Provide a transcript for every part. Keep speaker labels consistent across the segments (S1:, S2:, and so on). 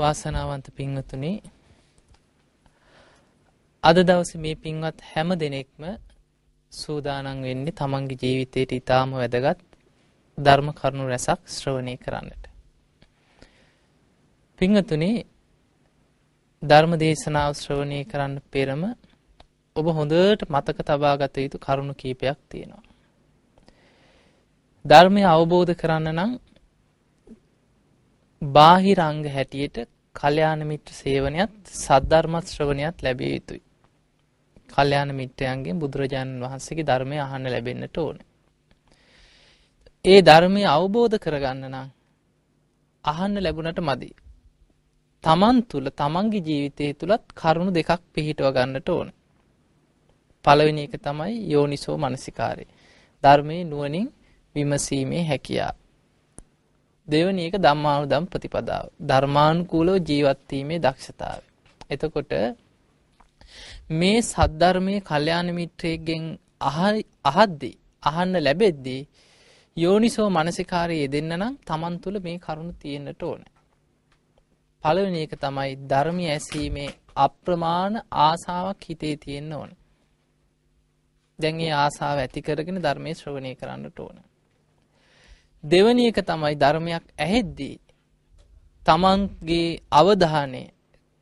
S1: වාසනාවන්ත පින්වතුනි අද දවසේ මේ පින්වත් හැම දෙනෙක්ම සූදානම් වෙන්නේ තමන්ගේ ජීවිතයට ඊටාම වැදගත් ධර්ම කරුණු රැසක් ශ්‍රවණය කරන්නට. පින්වතුනි ධර්ම දේශනාව ශ්‍රවණය කරන්න පෙරම ඔබ හොඳට මතක තබා ගත යුතු කරුණු කීපයක් තියෙනවා. ධර්මය අවබෝධ කරන්න නම් බාහිරංග හැටියට කල්යාණ මිත්‍ර සේවනයත් සද්ධර්මත් ශ්‍රවණයත් ලැබිය යුතුයි. කල්යාණ මිත්‍රයන්ගෙන් බුදුරජාණන් වහන්සේගේ ධර්මය අහන්න ලැබෙන්නට ඕන. ඒ ධර්මය අවබෝධ කරගන්න නම් අහන්න ලැබුණට මදි. තමන් තුළ තමන්ගේ ජීවිතය තුළත් කරුණු දෙකක් පිහිටව ගන්නට ඕන. පළවෙනි එක තමයි යෝනිසෝ මනසිකාරය. ධර්මය නුවනින් විමසීමේ හැකියා. දෙවනි එක ධම්මානුදම් ප්‍රතිපදාව. ධර්මානුකූලව ජීවත්වීමේ දක්ෂතාව. එතකොට මේ සද්ධර්මයේ කල්යාණ මිත්‍රයෙක්ගෙන් අහද්දී අහන්න ලැබෙද්දී යෝනිසෝ මනසිකාරය යෙදෙන්න නම් තමන් තුළ මේ කරුණු තියෙන්නට ඕන. පළවෙනි එක තමයි ධර්මය ඇසීමේ අප්‍රමාණ ආසාවක් හිතේ තියෙන්න ඕන. දැන් ඒ ආසාව ඇති කරගෙන ධර්මයේ ශ්‍රවණය කරන්නට ඕන. දෙවනි එක තමයි ධර්මයක් ඇහෙද්දී තමන්ගේ අවධානය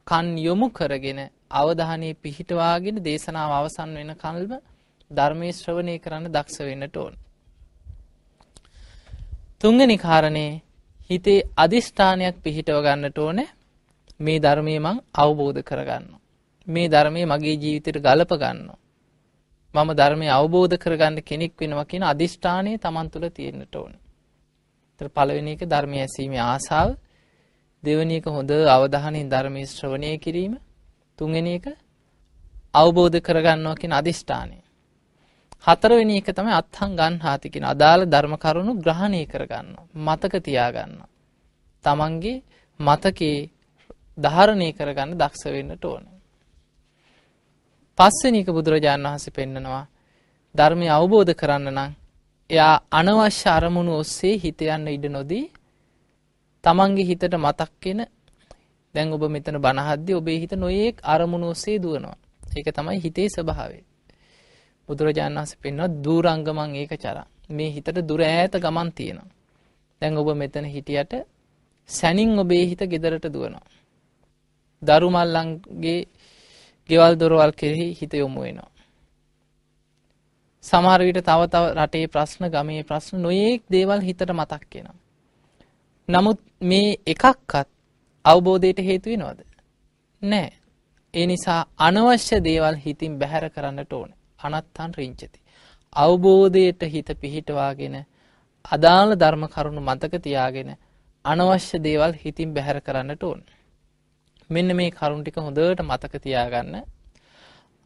S1: කන් යොමු කරගෙන අවධානයේ පිහිටවාගෙන දේශනාව අවසන් වෙන කල්ම ධර්මයේ ශ්‍රවණය කරන්න දක්ෂ වෙන්නට ඕන. තුන්වෙනි කාරණේ හිතේ අදිෂ්ඨානයක් පිහිටව ගන්නට ඕන මේ ධර්මයේ මං අවබෝධ කරගන්න. මේ ධර්මයේ මගේ ජීවිතයට ගලප ගන්න. මම ධර්මය අවබෝධ කරගන්න කෙනෙක් වෙනවා කියන අදිෂ්ඨානය තමන් තුළ තියෙන්නට ඕන. තර පළවෙනි එක ධර්මය ඇසීමේ ආසාව දෙවනි එක හොඳ අවධානයෙන් ධර්මයේ ශ්‍රවණය කිරීම තුන්වෙනි එක අවබෝධ කරගන්නවා කියන අදිෂ්ඨානය. හතරවෙනි එක තමයි අත්හං ගන්හාති කියන අදාළ ධර්ම කරුණු ග්‍රහණය කරගන්නවා. මතක තියාගන්නවා. තමන්ගේ මතකේ ධාරණය කරගන්න දක්ෂ වෙන්නට ඕන. පස්වෙනි එක බුදුරජාණන් වහන්සේ පෙන්නනවා ධර්මය අවබෝධ කරන්න නම් එයා අනවශ්‍ය අරමුණු ඔස්සේ හිත යන්න ඉඩ නොදී තමන්ගේ හිතට මතක්කෙන දැන් ඔබ මෙතන බණහද්දි ඔබේ හිත නොයෙක් අරමුණු ඔස්සේ දුවනවා. ඒක තමයි හිතේ ස්වභාවය. බුදුරජාණන් වහන්සේ පෙන්වනවා දූරංගමං ඒක චරා. මේ හිතට දුර ඈත ගමන් තියෙනවා. දැන් ඔබ මෙතන හිටියට සැනින් ඔබේ හිත ගෙදරට දුවනවා. දරු මල්ලන්ගේ ගෙවල් දොරවල් කෙරෙහි හිත යොමු වෙනවා. සමහර විට තව තව රටේ ප්‍රශ්න ගමේ ප්‍රශ්න නොයෙක් දේවල් හිතට මතක් වෙනවා. නමුත් මේ එකක්වත් අවබෝධයට හේතු වෙනවද? නෑ. ඒ නිසා අනවශ්‍ය දේවල් හිතින් බැහැර කරන්නට ඕන. අනත්තන් රිංචති. අවබෝධයට හිත පිහිටවාගෙන අදාළ ධර්ම කරුණු මතක තියාගෙන අනවශ්‍ය දේවල් හිතින් බැහැර කරන්නට ඕන. මෙන්න මේ කරුණ ටික හොඳට මතක තියාගන්න.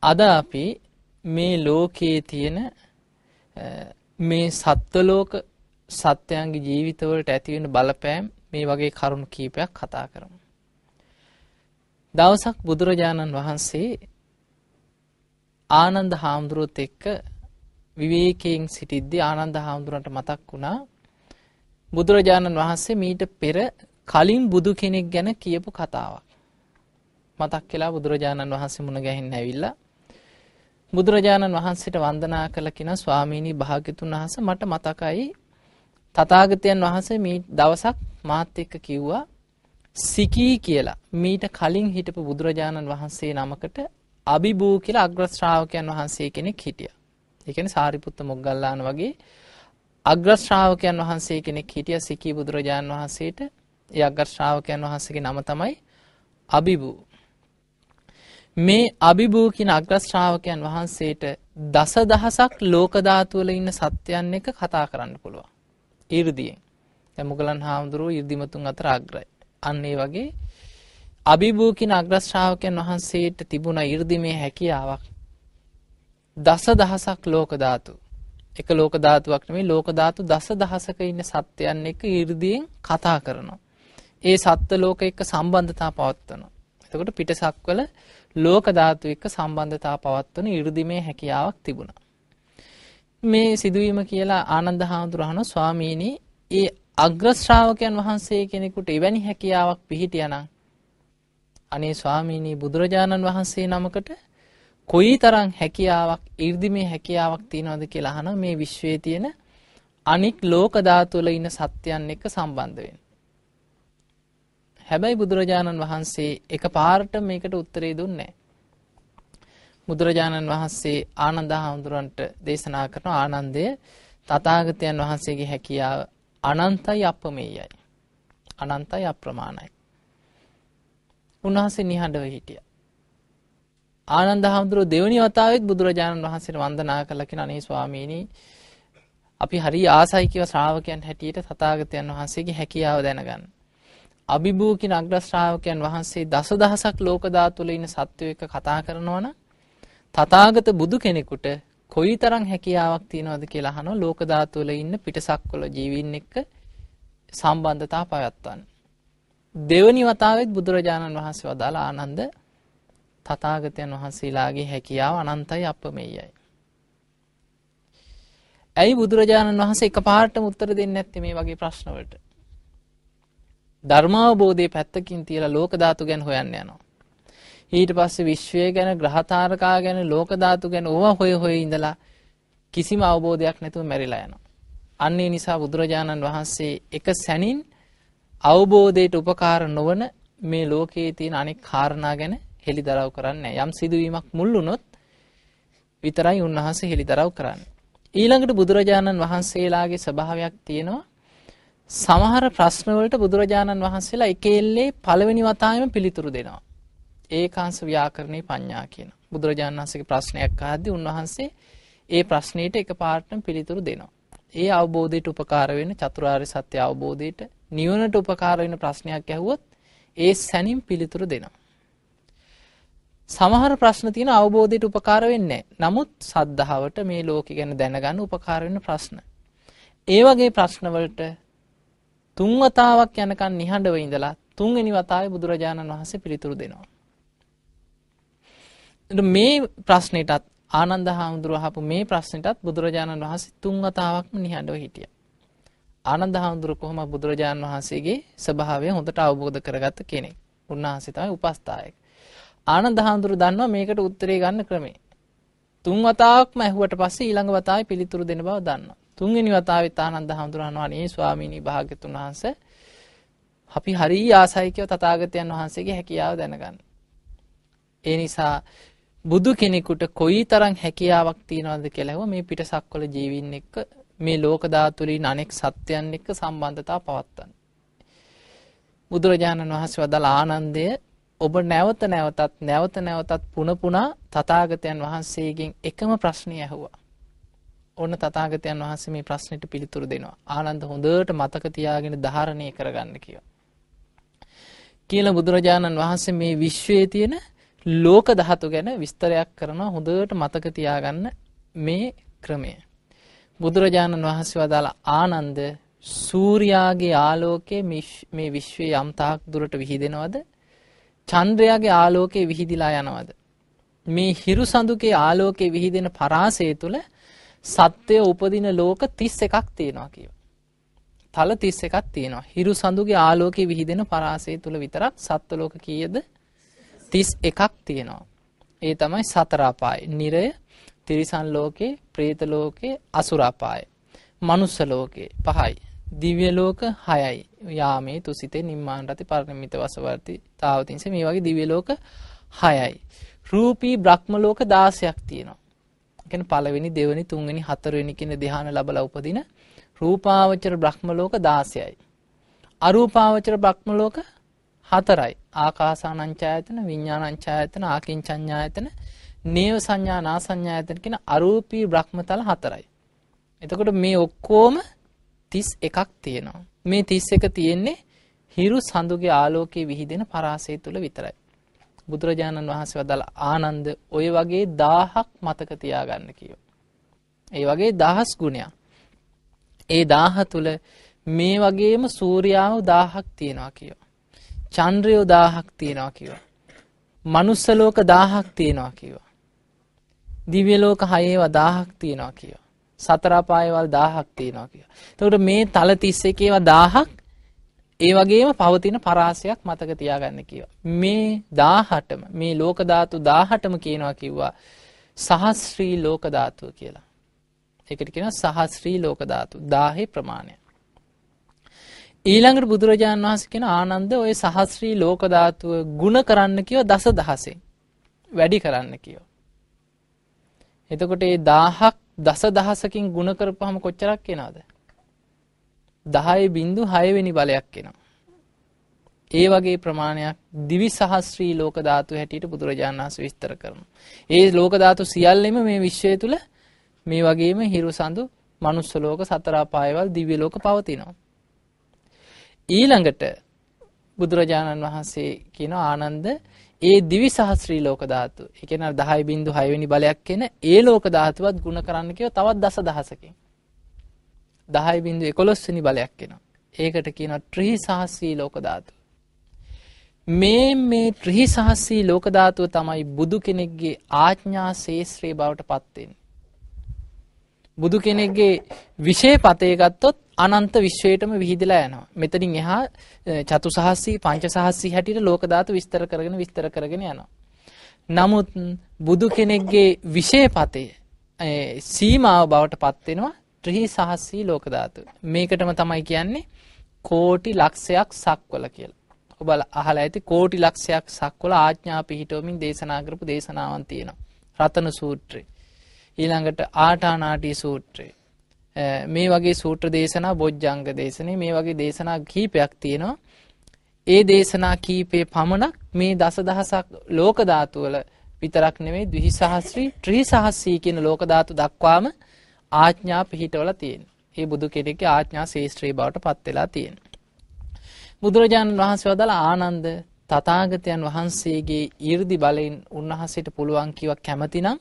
S1: අද අපි මේ ලෝකයේ තියෙන මේ සත්වලෝක සත්‍යයන්ගේ ජීවිතවලට ඇතිවෙන බලපෑම් මේ වගේ කරුණු කීපයක් කතා කරමු. දවසක් බුදුරජාණන් වහන්සේ ආනන්ද හාමුදුරුවොත් එක්ක විවේකයෙන් සිටිද්දි ආනන්ද හාමුදුරන්ට මතක් වුණා බුදුරජාණන් වහන්සේ මීට පෙර කලින් බුදු කෙනෙක් ගැන කියපු කතාවක්. මතක් කියලා බුදුරජාණන් වහන්සේ මුණ ගැහෙන්න ඇවිල්ලා බුදුරජාණන් වහන්සේට වන්දනා කළ කෙනා ස්වාමීනී භාග්‍යතුන් වහන්සේ මට මතකයි තථාගතයන් වහන්සේ මේ දවසක් මාත් එක්ක කිව්වා සිකී කියලා මීට කලින් හිටපු බුදුරජාණන් වහන්සේ නමකට අභිභූ කියලා අග්‍ර ශ්‍රාවකයන් වහන්සේ කෙනෙක් හිටියා. ඒ කියන්නේ සාරිපුත්ත මොග්ගල්ලාන වගේ අග්‍ර ශ්‍රාවකයන් වහන්සේ කෙනෙක් හිටියා සිකී බුදුරජාණන් වහන්සේට. ඒ අග්‍ර ශ්‍රාවකයන් වහන්සේගේ නම තමයි අභිභූ. මේ අභිභූ කියන අග්‍රශ්‍රාවකයන් වහන්සේට දස දහසක් ලෝකධාතුවල ඉන්න සත්‍යයන් එක කතා කරන්න පුළුවන්. ඉර්දියෙන්. තැමුගලන් හාමුදුරුව ඉර්දිමතුන් අතර අග්‍රයි. අන්නේ වගේ අභිභූකින අග්‍රශ්‍රාවකයන් වහන්සේට තිබුණ ඉර්දිමේ හැකියාවක් දස දහසක් ලෝකධාතු එක ලෝකධාතුවක් නෙමේ ලෝකධාතු දස දහසක ඉන්න සත්‍යයන් එක ඉර්දියෙන් කතා කරනවා. ඒ සත්ව ලෝක එක්ක සම්බන්ධතා පවත්වනවා. එතකොට පිටසක්වල ලෝක ධාතු එක්ක සම්බන්ධතා පවත්වන 이르දිමේ හැකියාවක් තිබුණා. මේ සිදුවීම කියලා ආනන්ද හාමුදුරහන ස්වාමීනි ඒ අග්‍ර ශ්‍රාවකයන් වහන්සේ කෙනෙකුට එවැනි හැකියාවක් පිහිටියානම් අනේ ස්වාමීනි බුදුරජාණන් වහන්සේ නමකට කොයිතරම් හැකියාවක් 이르දිමේ හැකියාවක් තියනවද කියලා අහන මේ විශ්වයේ තියෙන අනික් ලෝක ධාතු වල ඉන්න සත්‍යයන් එක්ක සම්බන්ධ වෙන්න. හැබැයි බුදුරජාණන් වහන්සේ එකපාරට මේකට උත්තරේ දුන්නේ බුදුරජාණන් වහන්සේ ආනන්ද හාමුදුරන්ට දේශනා කරන ආනන්දය තථාගතයන් වහන්සේගේ හැකියාව අනන්තයි අපමෙයයි. අනන්තයි අප්‍රමාණයි. උන්වහන්සේ නිහඬව හිටියා. ආනන්ද හාමුදුරුවෝ දෙවනි වතාවෙත් බුදුරජාණන් වහන්සේට වන්දනා කළා කියන අනේ ස්වාමීනි අපි හරි ආසයි කියව ශ්‍රාවකයන් හැටියට තථාගතයන් වහන්සේගේ හැකියාව දැනගන්න. අභිභූ කියන අග්‍ර ශ්‍රාවකයන් වහන්සේ දසදහසක් ලෝක ධාතුල ඉන්න සත්වෝ එක්ක කතා කරනවනම් තථාගත බුදු කෙනෙකුට කොයිතරම් හැකියාවක් තියනවද කියලා අහනවා ලෝක ධාතුවල ඉන්න පිටසක්වල ජීවීන් එක්ක සම්බන්ධතාව පවත්වන්න. දෙවනි වතාවෙත් බුදුරජාණන් වහන්සේ වදාළ ආනන්ද තථාගතයන් වහන්සේලාගේ හැකියාව අනන්තයි අපමෙයයි. ඇයි බුදුරජාණන් වහන්සේ එකපාරටම උත්තර දෙන්නේ නැත්තේ මේ වගේ ප්‍රශ්න වලට? ධර්මාවබෝධයේ පැත්තකින් තියලා ලෝක ධාතු ගැන හොයන්න යනවා. ඊට පස්සේ විශ්වය ගැන ග්‍රහතාරකා ගැන ලෝක ධාතු ගැන ඕවා හොය හොය ඉඳලා කිසිම අවබෝධයක් නැතුව මැරිලා යනවා. අන්න ඒ නිසා බුදුරජාණන් වහන්සේ එක සැනින් අවබෝධයට උපකාර නොවන මේ ලෝකයේ තියෙන අනෙක් කාරණා ගැන හෙළිදරව් කරන්නේ යම් සිදුවීමක් මුල් වුණොත් විතරයි උන්වහන්සේ හෙළිදරව් කරන්නේ. ඊළඟට බුදුරජාණන් වහන්සේලාගේ ස්වභාවයක් තියෙනවා සමහර ප්‍රශ්න වලට බුදුරජාණන් වහන්සේලා එකෙල්ලේ පළවෙනි වතාවෙම පිළිතුරු දෙනවා. ඒකාංශ ව්‍යාකරණේ පඤ්ඤා කියන. බුදුරජාණන් වහන්සේගේ ප්‍රශ්නයක් අහද්දී උන්වහන්සේ ඒ ප්‍රශ්නෙට එකපාරටම පිළිතුරු දෙනවා. ඒ අවබෝධයට උපකාර වෙන චතුරාර්ය සත්‍ය අවබෝධයට නිවනට උපකාර වෙන ප්‍රශ්නයක් ඇහුවොත් ඒ සැනින් පිළිතුරු දෙනවා. සමහර ප්‍රශ්න තියෙන අවබෝධයට උපකාර වෙන්නේ නමුත් සද්ධාවට මේ ලෝකෙ ගැන දැනගන්න උපකාර වෙන ප්‍රශ්න. ඒ වගේ ප්‍රශ්න වලට තුන් වතාවක් යනකන් නිහඬව ඉඳලා තුන්වෙනි වතාවේ බුදුරජාණන් වහන්සේ පිළිතුරු දෙනවා. මේ ප්‍රශ්නෙටත් ආනන්ද හාමුදුරුව අහපු මේ ප්‍රශ්නෙටත් බුදුරජාණන් වහන්සේ තුන් වතාවක්ම නිහඬව හිටියා. ආනන්ද හාමුදුරුව කොහොම බුදුරජාණන් වහන්සේගේ ස්වභාවය හොඳට අවබෝධ කරගත්ත කෙනෙක්. උන්වහන්සේ තමයි උපස්ථායක. ආනන්ද හාමුදුරුව දන්නවා මේකට උත්තරේ ගන්න ක්‍රමේ. තුන් වතාවක්ම ඇහුවට පස්සේ ඊළඟ වතාවේ පිළිතුරු දෙන බව දන්නවා. තුන්වෙනි වතාවෙත් ආනන්ද හාමුදුරුවෝ අහනවා "අනේ ස්වාමීනි භාග්‍යතුන් වහන්සේ අපි හරිය ආසයි කියව තථාගතයන් වහන්සේගේ හැකියාව දැනගන්න." ඒ නිසා බුදු කෙනෙකුට කොයිතරම් හැකියාවක් තියනවද කියලා හුව මේ පිටසක්වල ජීවින් එක්ක මේ ලෝක ධාතුලින් අනෙක් සත්‍යයන් එක්ක සම්බන්ධතාව පවත්වන්න. බුදුරජාණන් වහන්සේ වදාළ ආනන්දය ඔබ නැවත නැවතත් නැවත නැවතත් පුන පුනා තථාගතයන් වහන්සේගෙන් එකම ප්‍රශ්නය ඇහුවා. ඔන්න තථාගතයන් වහන්සේ මේ ප්‍රශ්නෙට පිළිතුරු දෙනවා. ආනන්ද හොඳට මතක තියාගෙන ධාරණය කරගන්න කියලා. කියලා බුදුරජාණන් වහන්සේ මේ විශ්වයේ තියෙන ලෝක ධාතු ගැන විස්තරයක් කරනවා හොඳට මතක තියාගන්න මේ ක්‍රමය. බුදුරජාණන් වහන්සේ වදාළ ආනන්ද සූර්යාගේ ආලෝකයේ මේ විශ්වයේ යම් තාක් දුරට විහිදෙනවද? චන්ද්‍රයාගේ ආලෝකයේ විහිදිලා යනවද? මේ හිරු සඳුකේ ආලෝකයේ විහිදෙන පරාසය තුල සත්‍යය උපදින ලෝක 31ක් තියෙනවා කියනවා. තල 31ක් තියෙනවා. හිරු සඳුගේ ආලෝකයේ විහිදෙන පරාසය තුල විතරක් සත්ත්ව ලෝක කීයද? 31ක් තියෙනවා. ඒ තමයි සතර අපාය. නිරය, තිරිසන් ලෝකේ, പ്രേත ලෝකේ, අසුර අපාය. මනුස්ස ලෝකේ පහයි. දිව්‍ය ලෝක 6යි. යාමේ තුසිතේ නිම්මාන රති පරිණමිත වසවර්ති තාවතින්ස මේ වගේ දිව්‍ය ලෝක 6යි. රූපී බ්‍රහ්ම ලෝක 16ක් තියෙනවා. කියන්නේ පළවෙනි, දෙවෙනි, තුන්වෙනි, හතරවෙනි කියන ධ්‍යාන ලැබලා උපදින රූපාවචර බ්‍රහ්ම ලෝක 16යි. අරූපාවචර බ්‍රහ්ම ලෝක හතරයි. ආකාසානංචායතන, විඥානංචායතන, ආකින්චඤ්ඤායතන, නේව සංඥා නාසඤ්ඤායතන කියන අරූපී බ්‍රහ්මතල හතරයි. එතකොට මේ ඔක්කොම 31ක් තියෙනවා. මේ 31 තියෙන්නේ හිරු සඳුගේ ආලෝකයේ විහිදෙන පරාසය තුල විතරයි. බුදුරජාණන් වහන්සේ වදාළ ආනන්ද ඔය වගේ 1000ක් මතක තියාගන්න කියෝ. ඒ වගේ දහස් ගුණයක්. ඒ 1000 තුල මේ වගේම සූර්යාව 1000ක් තියෙනවා කියෝ. චන්ද්‍රයෝ 1000ක් තියෙනවා කිව්වා. මනුස්ස ලෝක 1000ක් තියෙනවා කිව්වා. දිව්‍ය ලෝක 6 ඒවා 1000ක් තියෙනවා කිව්වා. සතර අපායවල 1000ක් තියෙනවා කිව්වා. එතකොට මේ තල 31 ඒවා 1000ක් ඒ වගේම පවතින පරාසයක් මතක තියාගන්න කියව. මේ දාහටම මේ ලෝකධාතු දාහටම කියනවා කිව්වා සහස්ශ්‍රී ලෝකධාතුව කියලා. එකට කියෙන සහස්ශ්‍රී ලෝකධාතු දාහේ ප්‍රමාණය. ඊළඟට බුදුරජාණන් වහස කෙන ආනන්ද ඔය සහස්ශ්‍රී ලෝකධාතුව ගුණ කරන්න කියව දස දහසේ. වැඩි කරන්න කියෝ. එතකොට ඒ දාහක් දස දහසකින් ගුණ කරපහම කොච්චරක් කෙනවාද. එනවද? 10.6 වෙනි බලයක් එනවා. ඒ වගේ ප්‍රමාණයක් දිවි සහස්ත්‍රී ලෝක ධාතු හැටියට බුදුරජාණන් වහන්සේ විස්තර කරනවා. ඒ ලෝක ධාතු සියල්ලෙම මේ විශ්වය තුල මේ වගේම හිරු සඳු, මනුස්ස ලෝක, සතර අපායවල දිව්‍ය ලෝක පවතිනවා. ඊළඟට බුදුරජාණන් වහන්සේ කියන ආනන්ද ඒ දිවි සහස්ත්‍රී ලෝක ධාතු. ඒ කියන්නේ 10.6 වෙනි බලයක් එන ඒ ලෝක ධාතුවත් ಗುಣ කරන්න කියව තවත් දස දහසකින්. 10.11 වෙනි බලයක් එනවා. ඒකට කියනවා ත්‍රි සහස්‍රී ලෝක ධාතු. මේ මේ ත්‍රි සහස්‍රී ලෝක ධාතුව තමයි බුදු කෙනෙක්ගේ ආඥා ශේස්ත්‍රයේ බවට පත් වෙන්නේ. බුදු කෙනෙක්ගේ විශේෂපතේ ගත්තොත් අනන්ත විශ්වයටම විහිදලා යනවා. මෙතනින් එහා චතුසහස්සී පංචසහස්සී හැටියට ලෝක ධාතු විස්තර කරගෙන විස්තර කරගෙන යනවා. නමුත් බුදු කෙනෙක්ගේ විශේෂපතේ සීමාව බවට පත් වෙනවා ත්‍රි සහස්සී ලෝක ධාතු. මේකටම තමයි කියන්නේ කෝටි ලක්ෂයක් සක්වල කියලා. ඔබ අහලා ඇති කෝටි ලක්ෂයක් සක්වල ආඥා පිහිටවමින් දේශනා කරපු දේශනාවන් තියෙනවා. රතන සූත්‍රය. ඊළඟට ආටානාටි සූත්‍රය. මේ වගේ සූත්‍ර දේශනා බොජ්ජංග දේශනේ මේ වගේ දේශනා කීපයක් තියෙනවා. ඒ දේශනා කීපේ පමණක් මේ දසදහසක් ලෝක ධාතු වල විතරක් නෙමෙයි ද්විසහස්‍රී ත්‍රිසහස්‍රී කියන ලෝක ධාතු දක්වාම ආඥා පිහිටවල තියෙනවා. ඒ බුදු කෙනෙක්ගේ ආඥා ශේෂ්ත්‍රී බවට පත් වෙලා තියෙනවා. බුදුරජාණන් වහන්සේ වදාළ ආනන්ද තථාගතයන් වහන්සේගේ ඊර්දි බලෙන් උන්වහන්සේට පුළුවන් කිව්වා කැමතිනම්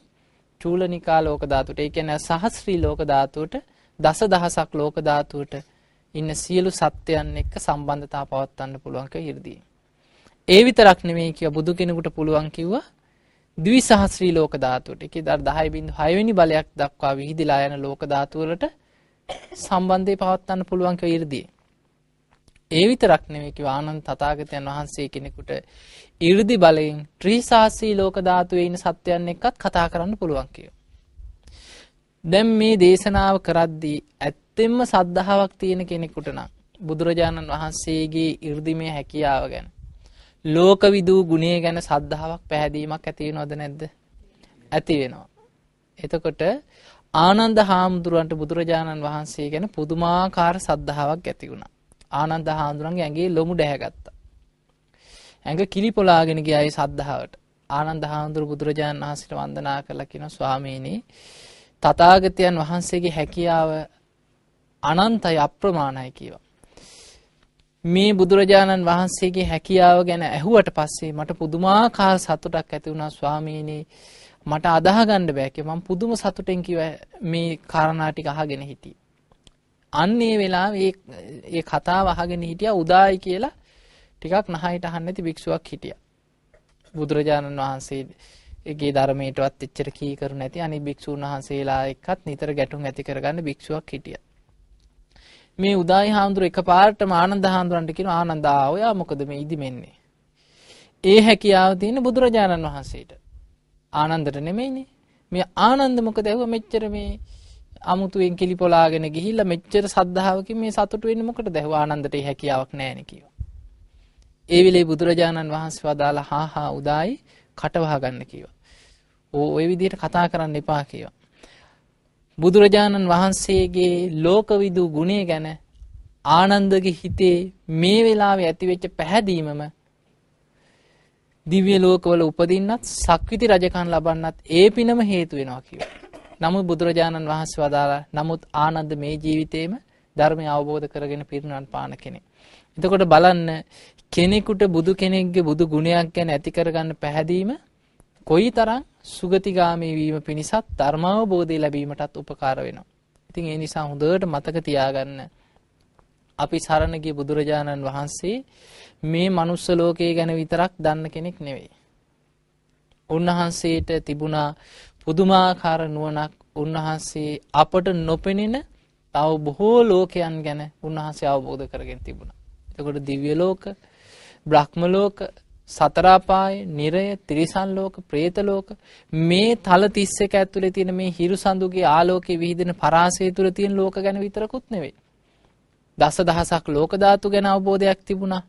S1: චූලනිකා ලෝක ධාතුට ඒ කියන්නේ සහස්‍රී ලෝක ධාතුවට දස දහසක් ලෝක ධාතුවට ඉන්න සියලු සත්‍යයන් එක්ක සම්බන්ධතාව පවත්වන්න පුළුවන්ක 이르දී. ඒ විතරක් නෙමෙයි කිය බුදු කෙනෙකුට පුළුවන් කිව්වා දවිසාහස්්‍රී ලෝක ධාතුවට එක දර් දහයිබින්දු හයවැනි බලයක් දක්වා විහිදිලා යන ලෝක ධාතුවලට සම්බන්ධය පවත්වන්න පුළුවන්ක ඉරදී. ඒ විතරක් නෙමෙකි ආනන් තතාගතයන් වහන්සේ කෙනෙකුට ඉරදි බලයෙන් ත්‍රීසාහසී ලෝක ධාතුවේ ඉන්න සත්‍යයන් එක්කත් කතා කරන්න පුළුවන් කියෝ. දැම් මේ දේශනාව කරද්දී ඇත්තෙම සද්ධාවක් තියෙන කෙනෙකුට නම් බුදුරජාණන් වහන්සේගේ ඉර්දිමය හැකියාව ගැන ලෝකවිදූ ගුණය ගැන සද්ධාාවක් පැහැදීමක් ඇති වෙනවද නැද්ද? ඇති වෙනවා. එතකොට ආනන්ද හාමුදුරුවන්ට බුදුරජාණන් වහන්සේ ගැන පුදුමාකාර සද්ධාාවක් ඇති වුණා. ආනන්ද හාමුදුරන්ගේ ඇඟේ ලොමු ඩැහැගත්තා. ඇඟ කිලිපොලාගෙන ගියයි සද්ධාවට. ආනන්ද හාමුදුරු බුදුරජාණන් වහන්සේට වන්දනා කළා කියන ස්වාමීනි තථාගතයන් වහන්සේගේ හැකියාව අනන්තයි අප්‍රමාණයි කියවා. මේ බුදුරජාණන් වහන්සේගේ හැකියාව ගැන ඇහුවට පස්සේ මට පුදුමාකාර සතුටක් ඇති වුණා ස්වාමීනි මට අදාහ ගන්න බෑ කිව්වා මම පුදුම සතුටෙන් කිව්වා මේ කාරණා ටික අහගෙන හිටියේ. අන්න ඒ වෙලාවේ ඒ කතාව අහගෙන හිටියා උදායි කියලා ටිකක් නහයට අහන්න නැති භික්ෂුවක් හිටියා. බුදුරජාණන් වහන්සේ ඒගේ ධර්මයටවත් එච්චර කී කරු නැති අනිත් භික්ෂූන් වහන්සේලා එක්කත් නිතර ගැටුම් ඇති කරගන්න භික්ෂුවක් හිටියා. මේ උදායි හාමුදුර එකපාරටම ආනන්ද හාමුදුරන්ට කියනවා ආනන්ද ඔයා මොකද මේ ඉදිමෙන්නේ? ඒ හැකියාව තියෙන බුදුරජාණන් වහන්සේට. ආනන්දට නෙමෙයිනේ. මේ ආනන්ද මොකද ඇහුව මෙච්චර මේ අමුතුවෙන් කිලිපොලාගෙන ගිහිල්ලා මෙච්චර සද්ධාවකින් මේ සතුටු වෙන්නේ මොකටද? ඇහුව ආනන්දට ඒ හැකියාවක් නැහැ නේ ඒ වෙලේ බුදුරජාණන් වහන්සේ වදාලා හා හා උදායි කටවහ ගන්න කිව්වා. ඕ ওই විදිහට කතා කරන්න එපා කිව්වා. බුදුරජාණන් වහන්සේගේ ලෝකවිදු ගුණය ගැන ආනන්දගේ හිතේ මේ වෙලාවේ ඇතිවෙච්ච පැහැදීමම දිව්‍ය ලෝකවල උපදින්නත් සක්විති රජකම් ලබන්නත් ඒ පිනම හේතු වෙනවා කිව්වා. නමුත් බුදුරජාණන් වහන්සේ වදාලා නමුත් ආනන්ද මේ ජීවිතේම ධර්මය අවබෝධ කරගෙන පිරිනවන් පාන කෙනෙක්. එතකොට බලන්න කෙනෙකුට බුදු කෙනෙක්ගේ බුදු ගුණයක් ගැන ඇති කරගන්න පැහැදීම කොයිතරම් සුගතිගාමී වීම පිණිසත් ධර්මාවබෝධය ලැබීමටත් උපකාර වෙනවා. ඉතින් ඒ නිසා හොඳට මතක තියාගන්න අපි සරණ ගිය බුදුරජාණන් වහන්සේ මේ මනුස්ස ලෝකයේ ගැන විතරක් දන්න කෙනෙක් නෙවෙයි. උන්වහන්සේට තිබුණා පුදුමාකාර නුවණක් උන්වහන්සේ අපට නොපෙනෙන තව බොහෝ ලෝකයන් ගැන උන්වහන්සේ අවබෝධ කරගෙන තිබුණා. එතකොට දිව්‍ය ලෝක, බ්‍රහ්ම ලෝක, සතර අපාය, නිරය, තිරිසන් ලෝක, പ്രേත ලෝක මේ තල 31 ඇතුලේ තියෙන මේ හිරු සඳුගේ ආලෝකයේ විහිදෙන පරාසය තුල තියෙන ලෝක ගැන විතරකුත් නෙවෙයි. දස දහසක් ලෝක ධාතු ගැන අවබෝධයක් තිබුණා.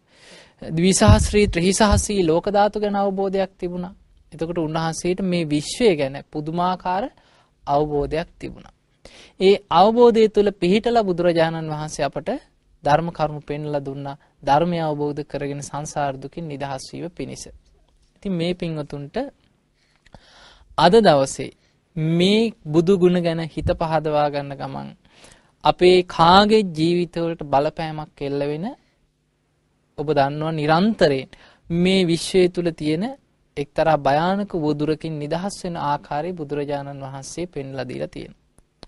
S1: ද්විසහස්‍රී ත්‍රිසහස්‍රී ලෝක ධාතු ගැන අවබෝධයක් තිබුණා. එතකොට උන්වහන්සේට මේ විශ්වය ගැන පුදුමාකාර අවබෝධයක් තිබුණා. ඒ අවබෝධය තුළ පිහිටලා බුදුරජාණන් වහන්සේ අපට ධර්ම කරුණු පෙන්වලා දුන්නා. ධර්මය අවබෝධ කරගෙන සංසාර දුකින් නිදහස් වීම පිණිස. ඉතින් මේ පින්වතුන්ට අද දවසේ මේ බුදු ගුණ ගැන හිත පහදවා ගන්න ගමන් අපේ කාගේ ජීවිතවලට බලපෑමක් එල්ල වෙන ඔබ දන්නවා නිරන්තරයෙන් මේ විශ්වය තුල තියෙන එක්තරා භයානක වදුරකින් නිදහස් වෙන ආකාරය බුදුරජාණන් වහන්සේ පෙන්ලා දීලා තියෙනවා.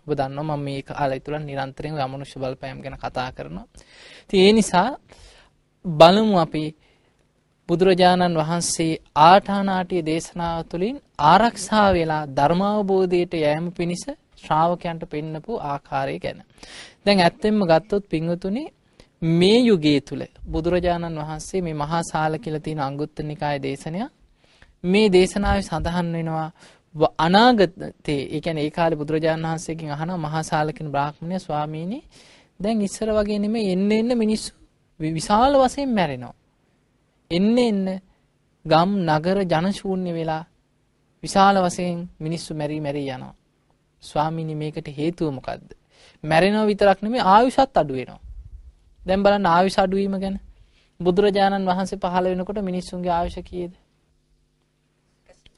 S1: ඔබ දන්නවා මම මේ කාලය තුල නිරන්තරයෙන් අමනුෂ්‍ය බලපෑම් ගැන කතා කරනවා. ඉතින් ඒ නිසා බලමු අපි බුදුරජාණන් වහන්සේ ආඨානාටිය දේශනාව තුළින් ආරක්ෂා වෙලා ධර්මාවබෝධයට යෑම පිණිස ශ්‍රාවකයන්ට පෙන්නපු ආකාරය ගැන. දැන් ඇත්තෙන්ම ගත්තොත් පින්වතුනි මේ යුගයේ තුල බුදුරජාණන් වහන්සේ මේ මහා සාල කියලා තියෙන අංගුත්තර නිකායේ දේශනය මේ දේශනාවේ සඳහන් වෙනවා අනාගතේ ඒ කියන්නේ ඒ කාලේ බුදුරජාණන් වහන්සේගෙන් අහන මහා සාල කියන බ්‍රාහ්මණය ස්වාමීනි දැන් ඉස්සර වගේ නෙමෙයි එන්න එන්න මිනිස්සු විශාල වශයෙන් මැරෙනවා. එන්න එන්න ගම් නගර ජනශූන්‍ය වෙලා විශාල වශයෙන් මිනිස්සු මැරි මැරි යනවා. ස්වාමීනි මේකට හේතුව මොකද්ද? මැරෙනව විතරක් නෙමෙයි ආයුෂත් අඩු වෙනවා. දැන් බලන්න ආයුෂ අඩු වීම ගැන. බුදුරජාණන් වහන්සේ පහළ වෙනකොට මිනිස්සුන්ගේ ආයුෂ කීයද?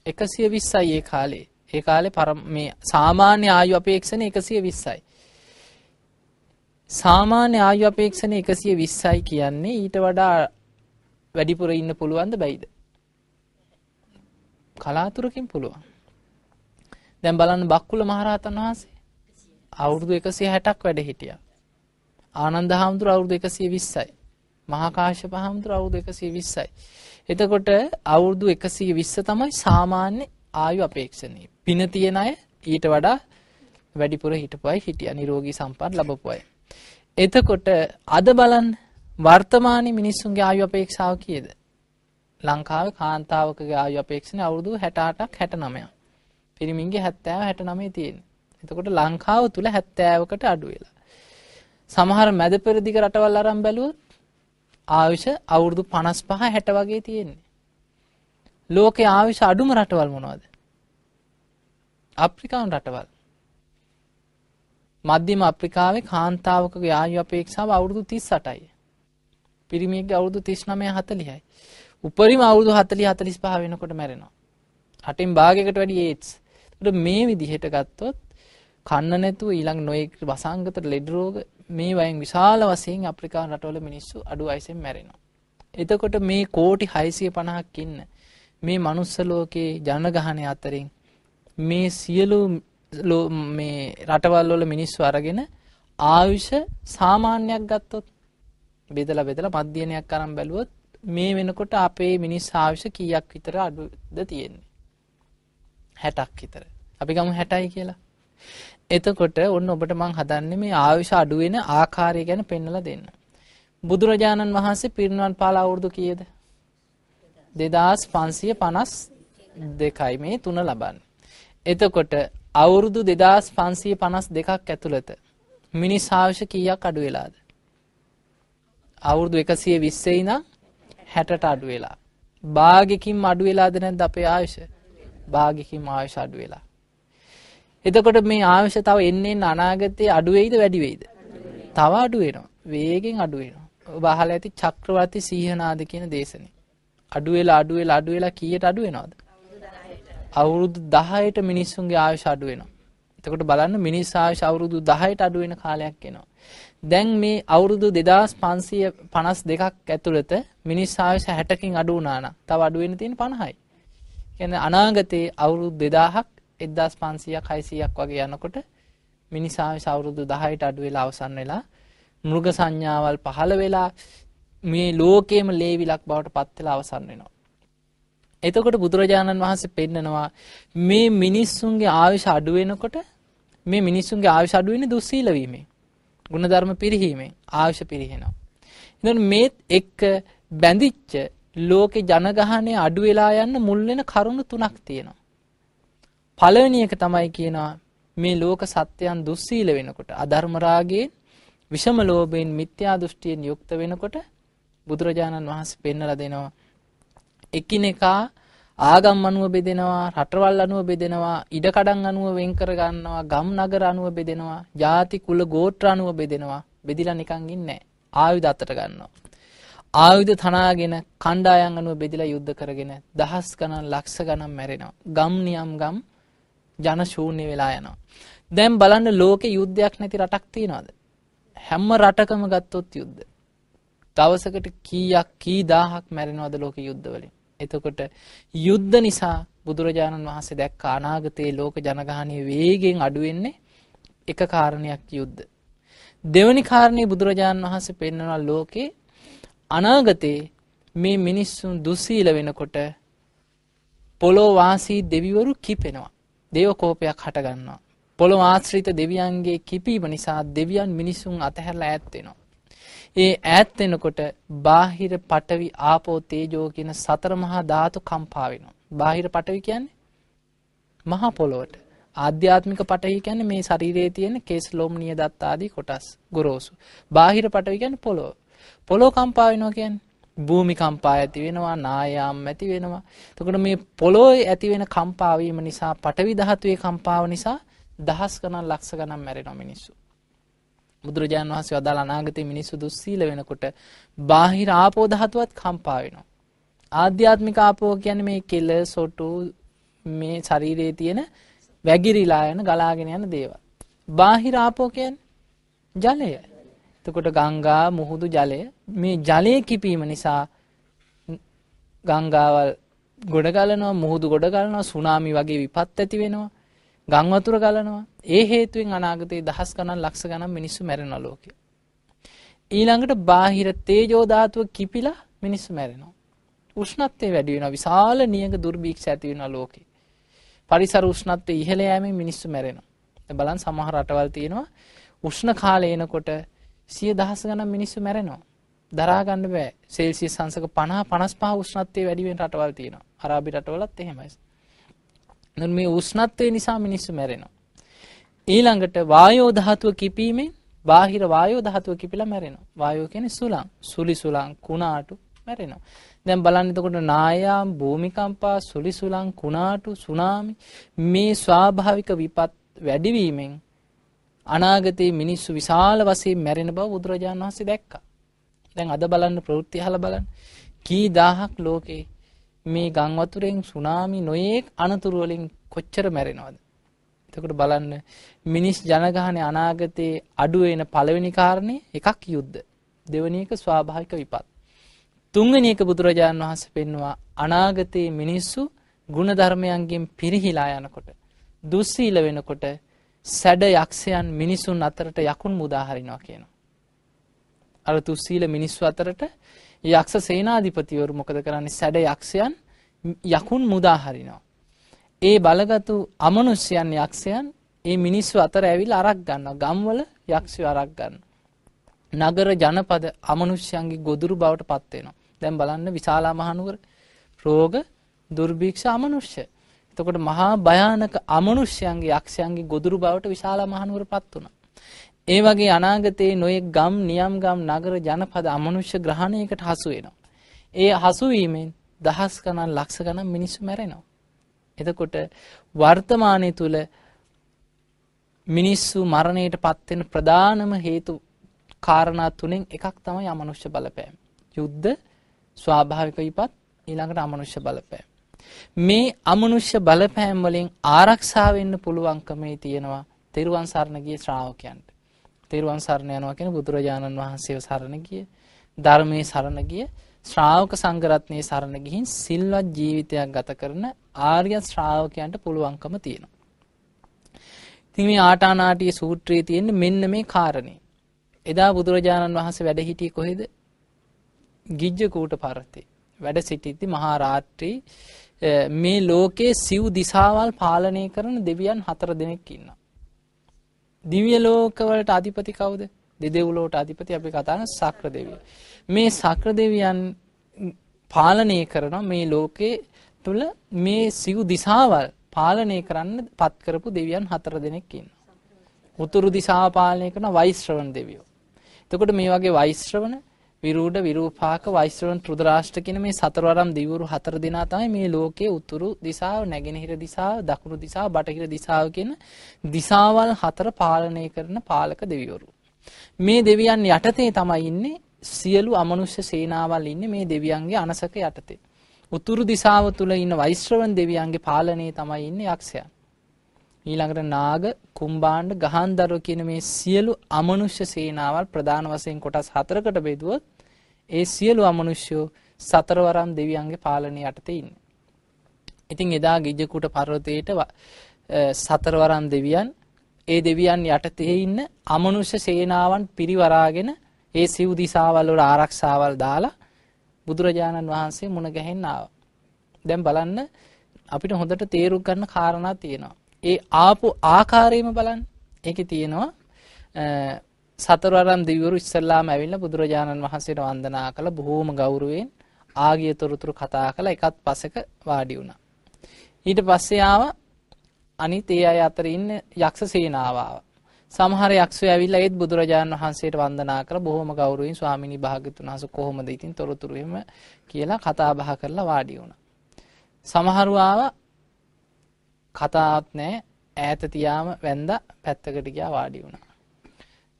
S1: 120යි ඒ කාලේ. ඒ කාලේ මේ සාමාන්‍ය ආයු අපේක්ෂණ 120යි. සාමාන්‍ය ආයු අපේක්ෂණ 120යි කියන්නේ ඊට වඩා වැඩිපුර ඉන්න පුළුවන්ද බැයිද? කලාතුරකින් පුළුවන්. දැන් බලන්න බක්කුල මහරහතන් වහන්සේ අවුරුදු 160ක් වැඩ හිටියා. ආනන්ද හාමුදුර අවුරුදු 120යි. මහා කාශ්‍යප හාමුදුර අවුරුදු 120යි. එතකොට අවුරුදු 120 තමයි සාමාන්‍ය ආයු අපේක්ෂණීය. පින තියන අය ඊට වඩා වැඩිපුර හිටපු අය හිටියා. නිරෝගී සම්පත් ලැබපු අය. එතකොට අද බලන්න වර්තමානයේ මිනිස්සුන්ගේ ආයු අපේක්ෂාව කීයද? ලංකාවේ කාන්තාවකගේ ආයු අපේක්ෂණය අවුරුදු 68ක් 69ක්. පිරිමින්ගේ 70 69 තියෙන්නේ. එතකොට ලංකාව තුල 70කට අඩු වෙලා. සමහර මැද පෙරදිග රටවල් අරන් බැලුවොත් ආයුෂ අවුරුදු 55 60 වගේ තියෙන්නේ. ලෝකේ ආයුෂ අඩුම රටවල් මොනවද? අප්‍රිකානු රටවල්. මධ්‍යම අප්‍රිකාවේ කාන්තාවකගේ ආයු අපේක්ෂාව අවුරුදු 38යි. පිරිමියෙක්ගේ අවුරුදු 39 40යි. උපරිම අවුරුදු 40 45 වෙනකොට මැරෙනවා. හටින් භාගයකට වැඩි ඒඩ්ස්. ඒකට මේ විදිහට ගත්තොත් කන්න නැතුව ඊළඟ නොයෙක් වසංගත ලෙඩ රෝග මේ වයින් විශාල වශයෙන් අප්‍රිකානු රටවල මිනිස්සු අඩු වයසෙන් මැරෙනවා. එතකොට මේ කෝටි 650ක් ඉන්න මේ මනුස්ස ලෝකේ ජනගහනය අතරින් මේ සියලු මේ රටවල් වල මිනිස්සු අරගෙන ආයුෂ සාමාන්‍යයක් ගත්තොත් බෙදලා බෙදලා මධ්‍යනයක් අරන් බැලුවොත් මේ වෙනකොට අපේ මිනිස් ආයුෂ කීයක් විතර අඩුද තියෙන්නේ? 60ක් විතර. අපි ගමු 60යි කියලා. එතකොට ඔන්න ඔබට මං හදන්නේ මේ ආයුෂ අඩු වෙන ආකාරය ගැන පෙන්වලා දෙන්න. බුදුරජාණන් වහන්සේ පිරිනිවන් පාලා අවුරුදු කීයද? 2552යි මේ තුන ලබන්නේ. එතකොට අවුරුදු 2552ක් ඇතුළත මිනිස් ආයුෂ කීයක් අඩු වෙලාද? අවුරුදු 120 ඉඳන් 60ට අඩු වෙලා. භාගයකින් අඩු වෙලාද නැද්ද අපේ ආයුෂ? භාගයකින් ආයුෂ අඩු වෙලා. එතකොට මේ ආයුෂ තව එන්නේ අනාගතයේ අඩු වෙයිද වැඩි වෙයිද? තව අඩු වෙනවා. වේගෙන් අඩු වෙනවා. ඔබ අහලා ඇති චක්‍රවර්ති සීහනාද කියන දේශනේ. අඩු වෙලා අඩු වෙලා අඩු වෙලා කීයට අඩු වෙනවද? අවුරුදු 10ට මිනිස්සුන්ගේ ආයුෂ අඩු වෙනවා. එතකොට බලන්න මිනිස් ආයුෂ අවුරුදු 10ට අඩු වෙන කාලයක් එනවා. දැන් මේ අවුරුදු 2552ක් ඇතුළත මිනිස් ආයුෂ 60කින් අඩු වුණා නම් තව අඩු වෙන්න තියෙන 50යි. කියන්නේ අනාගතයේ අවුරුදු 2000ක් 1500ක් 600ක් වගේ යනකොට මිනිස් ආයුෂ අවුරුදු 10ට අඩු වෙලා අවසන් වෙලා මෘග සංඥාවල් පහළ වෙලා මේ ලෝකයේම ලේවිලක් බවට පත් වෙලා අවසන් වෙනවා. එතකොට බුදුරජාණන් වහන්සේ පෙන්නනවා මේ මිනිස්සුන්ගේ ආයුෂ අඩු වෙනකොට මේ මිනිස්සුන්ගේ ආයුෂ අඩු වෙන්නේ දුස්සීල වීමෙන්. ಗುಣධර්ම පිරිහීමෙන් ආයුෂ පිරිහෙනවා. ඉතින් මේත් එක්ක බැඳිච්ච ලෝකේ ජනගහනය අඩු වෙලා යන්න මුල් වෙන කරුණු තුනක් තියෙනවා. පළවෙනි එක තමයි කියනවා මේ ලෝක සත්‍යයන් දුස්සීල වෙනකොට අධර්ම රාගයෙන් විෂම ලෝභයෙන් මිත්‍යා දෘෂ්ටියෙන් යුක්ත වෙනකොට බුදුරජාණන් වහන්සේ පෙන්වලා දෙනවා එකිනෙකා ආගම් අනුව බෙදෙනවා රටවල් අනුව බෙදෙනවා ඉඩකඩම් අනුව වෙන් කර ගන්නවා ගම් නගර අනුව බෙදෙනවා ಜಾති කුල ගෝත්‍ර අනුව බෙදෙනවා. බෙදිලා නිකන් ඉන්නේ ආයුධ අතට ගන්නවා. ආයුධ තනාගෙන කණ්ඩායම් අනුව බෙදලා යුද්ධ කරගෙන දහස් ගණන් ලක්ෂ ගණන් මැරෙනවා. ගම් නියම් ගම් ජන ශූන්‍ය වෙලා යනවා. දැන් බලන්න ලෝකේ යුද්ධයක් නැති රටක් තියනවද? හැම රටකම ගත්තොත් යුද්ධ. දවසකට කීයක් කී දහහක් මැරෙනවද ලෝක යුද්ධ වලින්? එතකොට යුද්ධ නිසා බුදුරජාණන් වහන්සේ දැක්ක අනාගතයේ ලෝක ජනගහනය වේගෙන් අඩු වෙන්නේ එක කාරණයක් යුද්ධ. දෙවැනි කාරණේ බුදුරජාණන් වහන්සේ පෙන්වනවා ලෝකේ අනාගතේ මේ මිනිස්සුන් දුස්සීල වෙනකොට පොළොව වාසී දෙවිවරු කිපෙනවා. දේව කෝපයක් හට ගන්නවා. පොළොව ආශ්‍රිත දෙවියන්ගේ කිපීම නිසා දෙවියන් මිනිසුන් අතහැරලා ඈත් වෙනවා. ඒ ඈත් වෙනකොට බාහිර පටවි ආපෝ තේජෝ කියන සතර මහා ධාතු කම්පා වෙනවා. බාහිර පටවි කියන්නේ මහා පොළොවට. ආධ්‍යාත්මික පටවි කියන්නේ මේ ශරීරයේ තියෙන කේස් ලොම් නිය දත් ආදී කොටස් ගොරෝසු. බාහිර පටවි කියන්නේ පොළොව. පොළොව කම්පා වෙනවා කියන්නේ භූමි කම්පා ඇති වෙනවා නායාම් ඇති වෙනවා. එතකොට මේ පොළොවේ ඇති වෙන කම්පා වීම නිසා පටවි ධාතුවේ කම්පාව නිසා දහස් ගණන් ලක්ෂ ගණන් මැරෙනවා මිනිස්සු. බුදුරජාණන් වහන්සේ වදාළ අනාගතේ මිනිස්සු දුස්සීල වෙනකොට බාහිර ආපෝ ධාතුවත් කම්පා වෙනවා. ආධ්‍යාත්මික ආපෝ කියන්නේ මේ කෙල සොටු මේ ශරීරයේ තියෙන වැగిරිලා යන ගලාගෙන යන දේවල්. බාහිර ආපෝ කියන්නේ ජලය. එතකොට ගංගා මුහුදු ජලය මේ ජලය කිපීම නිසා ගංගාවල් ගොඩ ගලනවා මුහුදු ගොඩ ගලනවා සුනාමි වගේ විපත් ඇති වෙනවා ගම් වතුර ගලනවා. ඒ හේතුවෙන් අනාගතේ දහස් ගණන් ලක්ෂ ගණන් මිනිස්සු මැරෙනවා ලෝකෙ. ඊළඟට බාහිර තේජෝ ධාතුව කිපිලා මිනිස්සු මැරෙනවා. උෂ්ණත්වය වැඩි වෙනවා. විශාල නියඟ දුර්භීක්ෂ ඇති වෙනවා ලෝකෙ. පරිසර උෂ්ණත්වය ඉහළ යෑමෙන් මිනිස්සු මැරෙනවා. දැන් බලන්න සමහර රටවල් තියෙනවා උෂ්ණ කාලය එනකොට සිය දහස් ගණන් මිනිස්සු මැරෙනවා. දරා ගන්න බෑ. සෙල්සියස් අංශක 50 55 උෂ්ණත්වය වැඩි වෙන රටවල් තියෙනවා. අරාබි රටවලත් එහෙමයි. මේ උෂ්ණත්වය නිසා මිනිස්සු මැරෙනවා. ඊළඟට වායෝ ධාතුව කිපීමෙන් බාහිර වායෝ ධාතුව කිපිලා මැරෙනවා. වායෝ කියන්නේ සුළං, සුලි සුළං, කුණාටු මැරෙනවා. දැන් බලන්න එතකොට නායාම්, භූමිකම්පා, සුලි සුළං, කුණාටු, සුනාමි මේ ස්වාභාවික විපත් වැඩිවීමෙන් අනාගතයේ මිනිස්සු විශාල වශයෙන් මැරෙන බව බුදුරජාණන් වහන්සේ දැක්කා. දැන් අද බලන්න ප්‍රවෘත්ති අහලා බලන්න. කී දහහක් ලෝකේ මේ ගම් වතුරෙන් සුනාමි නොයේක් අනතුරු වලින් කොච්චර මැරෙනවද? එතකොට බලන්න මිනිස් ජනගහනය අනාගතයේ අඩු වෙන පළවෙනි කාරණේ එකක් යුද්ධ. දෙවෙනි එක ස්වාභාවික විපත්. තුන්වෙනි එක බුදුරජාණන් වහන්සේ පෙන්වුවා අනාගතයේ මිනිස්සු ගුණ ධර්මයන්ගෙන් පිරිහිලා යනකොට දුස්සීල වෙනකොට සැඩ යක්ෂයන් මිනිසුන් අතරට යකුන් මුදා හරිනවා කියනවා. අර දුස්සීල මිනිස්සු අතරට යක්ෂ සේනාධිපතිවරු මොකද කරන්නේ සැඩ යක්ෂයන් යකුන් මුදා හරිනවා. ඒ බලගතු අමනුෂ්‍යයන් යක්ෂයන් ඒ මිනිස්සු අතර ඇවිල්ලා අරක් ගන්නවා. ගම්වල යක්ෂයෝ අරක් ගන්නවා. නගර ජනපද අමනුෂ්‍යයන්ගේ ගොදුරු බවට පත් වෙනවා. දැන් බලන්න විශාලා මහනුවර රෝග දුර්භික්ෂ අමනුෂ්‍ය. එතකොට මහා භයානක අමනුෂ්‍යයන්ගේ යක්ෂයන්ගේ ගොදුරු බවට විශාලා මහනුවර පත් වුණා. ඒ වගේ අනාගතයේ නොයෙක් ගම් නියම් ගම් නගර ජනපද අමනුෂ්‍ය ග්‍රහණයකට හසු වෙනවා. ඒ හසු වීමෙන් දහස් ගණන් ලක්ෂ ගණන් මිනිස්සු මැරෙනවා. එතකොට වර්තමානයේ තුල මිනිස්සු මරණයට පත් වෙන ප්‍රධානම හේතු කාරණා තුනෙන් එකක් තමයි අමනුෂ්‍ය බලපෑම. යුද්ධ, ස්වාභාවික විපත්, ඊළඟට අමනුෂ්‍ය බලපෑම. මේ අමනුෂ්‍ය බලපෑම් වලින් ආරක්ෂා වෙන්න පුළුවන්කමේ තියෙනවා තෙරුවන් සරණ ගිය ශ්‍රාවකයන්ට. තෙරුවන් සරණ යනවා කියන බුදුරජාණන් වහන්සේව සරණ ගිය ධර්මයේ සරණ ගිය ශ්‍රාවක සංඝරත්නයේ සරණ ගිහින් සිල්වත් ජීවිතයක් ගත කරන ආර්ය ශ්‍රාවකයන්ට පුළුවන්කම තියෙනවා. ඉතින් මේ ආටානාටිය සූත්‍රයේ තියෙන මෙන්න මේ කාරණේ. එදා බුදුරජාණන් වහන්සේ වැඩ හිටියේ කොහෙද? ගිජ්ජකූට පර්වතේ. වැඩ සිටිද්දි මහා රාත්‍රී මේ ලෝකේ සිව් දිසාවල් පාලනය කරන දෙවියන් හතර දෙනෙක් ඉන්නවා. දිව්‍ය ලෝකවලට අධිපති කවුද? දෙදෙව්ලොවට අධිපති අපි කතා කරන සක්‍ර දෙවිය. මේ සක්‍ර දෙවියන් පාලනය කරන මේ ලෝකේ තුල මේ සිව් දිසාවල් පාලනය කරන්න පත් කරපු දෙවියන් හතර දෙනෙක් ඉන්නවා. උතුරු දිසාව පාලනය කරන වෛශ්‍රවණ දෙවියෝ. එතකොට මේ වගේ වෛශ්‍රවණ විරූඪ විරූපාක වෛශ්‍රවණ ත්‍රුදරාෂ්ට්‍ර කියන මේ සතරවරම් දිවුරු හතර දෙනා තමයි මේ ලෝකයේ උතුරු දිසාව නැගෙනහිර දිසාව දකුණු දිසාව බටහිර දිසාව කියන දිසාවල් හතර පාලනය කරන පාලක දෙවිවරු. මේ දෙවියන් යටතේ තමයි ඉන්නේ සියලු අමනුෂ්‍ය සේනාවල් ඉන්නේ මේ දෙවියන්ගේ අනසක යටතේ. උතුරු දිසාව තුල ඉන්න වෛශ්‍රවණ දෙවියන්ගේ පාලනයේ තමයි ඉන්නේ යක්ෂයන්. ඊළඟට නාග කුම්බාණ්ඩ ගහන්දරව කියන මේ සියලු අමනුෂ්‍ය සේනාවල් ප්‍රධාන වශයෙන් කොටස් හතරකට බෙදුවොත් ඒ සියලු අමනුෂ්‍යෝ සතරවරම් දෙවියන්ගේ පාලනය යටතේ ඉන්නේ. ඉතින් එදා ගිජ්ජකුට පර්වතයේට සතරවරම් දෙවියන් ඒ දෙවියන් යටතේ ඉන්න අමනුෂ්‍ය සේනාවන් පිරිවරාගෙන ඒ සිව් දිසාවල් වල ආරක්ෂාවල් දාලා බුදුරජාණන් වහන්සේ මුණ ගැහෙන්න ආවා. දැන් බලන්න අපිට හොඳට තේරුම් ගන්න කාරණා තියෙනවා. ඒ ආපු ආකාරයම බලන්න. ඒකේ තියෙනවා සතරවරම් දිව්‍යවරු ඉස්සල්ලාම ඇවිල්ලා බුදුරජාණන් වහන්සේට වන්දනා කළ බොහෝම ගෞරවයෙන් ආගිය තොරතුරු කතා කළා එකත් පසෙක වාඩි වුණා. ඊට පස්සේ ආව අනිත් ඒ අය අතර ඉන්න යක්ෂ සේනාව ආවා. සමහර යක්ෂයෝ ඇවිල්ලා ඒත් බුදුරජාණන් වහන්සේට වන්දනා කරලා බොහොම ගෞරවයෙන් ස්වාමිනී භාග්‍යතුන් වහන්සේ කොහොමද ඉතින් තොරතුරු එහෙම කියලා කතා බහ කරලා වාඩි වුණා. සමහරු ආවා කතාවක් නැහැ ඈත තියාම වැන්දා පැත්තකට ගියා වාඩි වුණා.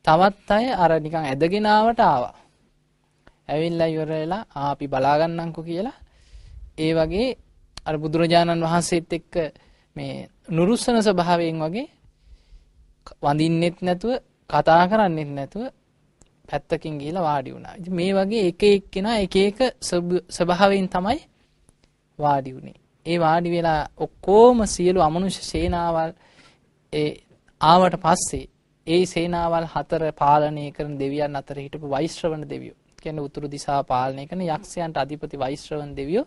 S1: තවත් අය අර නිකන් ඇදගෙන ආවට ආවා. ඇවිල්ලා ඉවර වෙලා ආ අපි බලා ගන්නම්කෝ කියලා ඒ වගේ අර බුදුරජාණන් වහන්සේත් එක්ක මේ නුරුස්සන ස්වභාවයෙන් වගේ වඳින්නෙත් නැතුව කතා කරන්නෙත් නැතුව පැත්තකින් ගිහිලා වාඩි වුණා. ඉතින් මේ වගේ එක එක්කෙනා එක එක ස්වභාවයෙන් තමයි වාඩි වුනේ. ඒ වාඩි වෙලා ඔක්කොම සියලු අමනුෂ්‍ය සේනාවල් ඒ ආවට පස්සේ ඒ සේනාවල් හතර පාලනය කරන දෙවියන් අතර හිටපු වෛශ්‍රවණ දෙවියෝ කියන්නේ උතුරු දිශා පාලනය කරන යක්ෂයන්ට අධිපති වෛශ්‍රවණ දෙවියෝ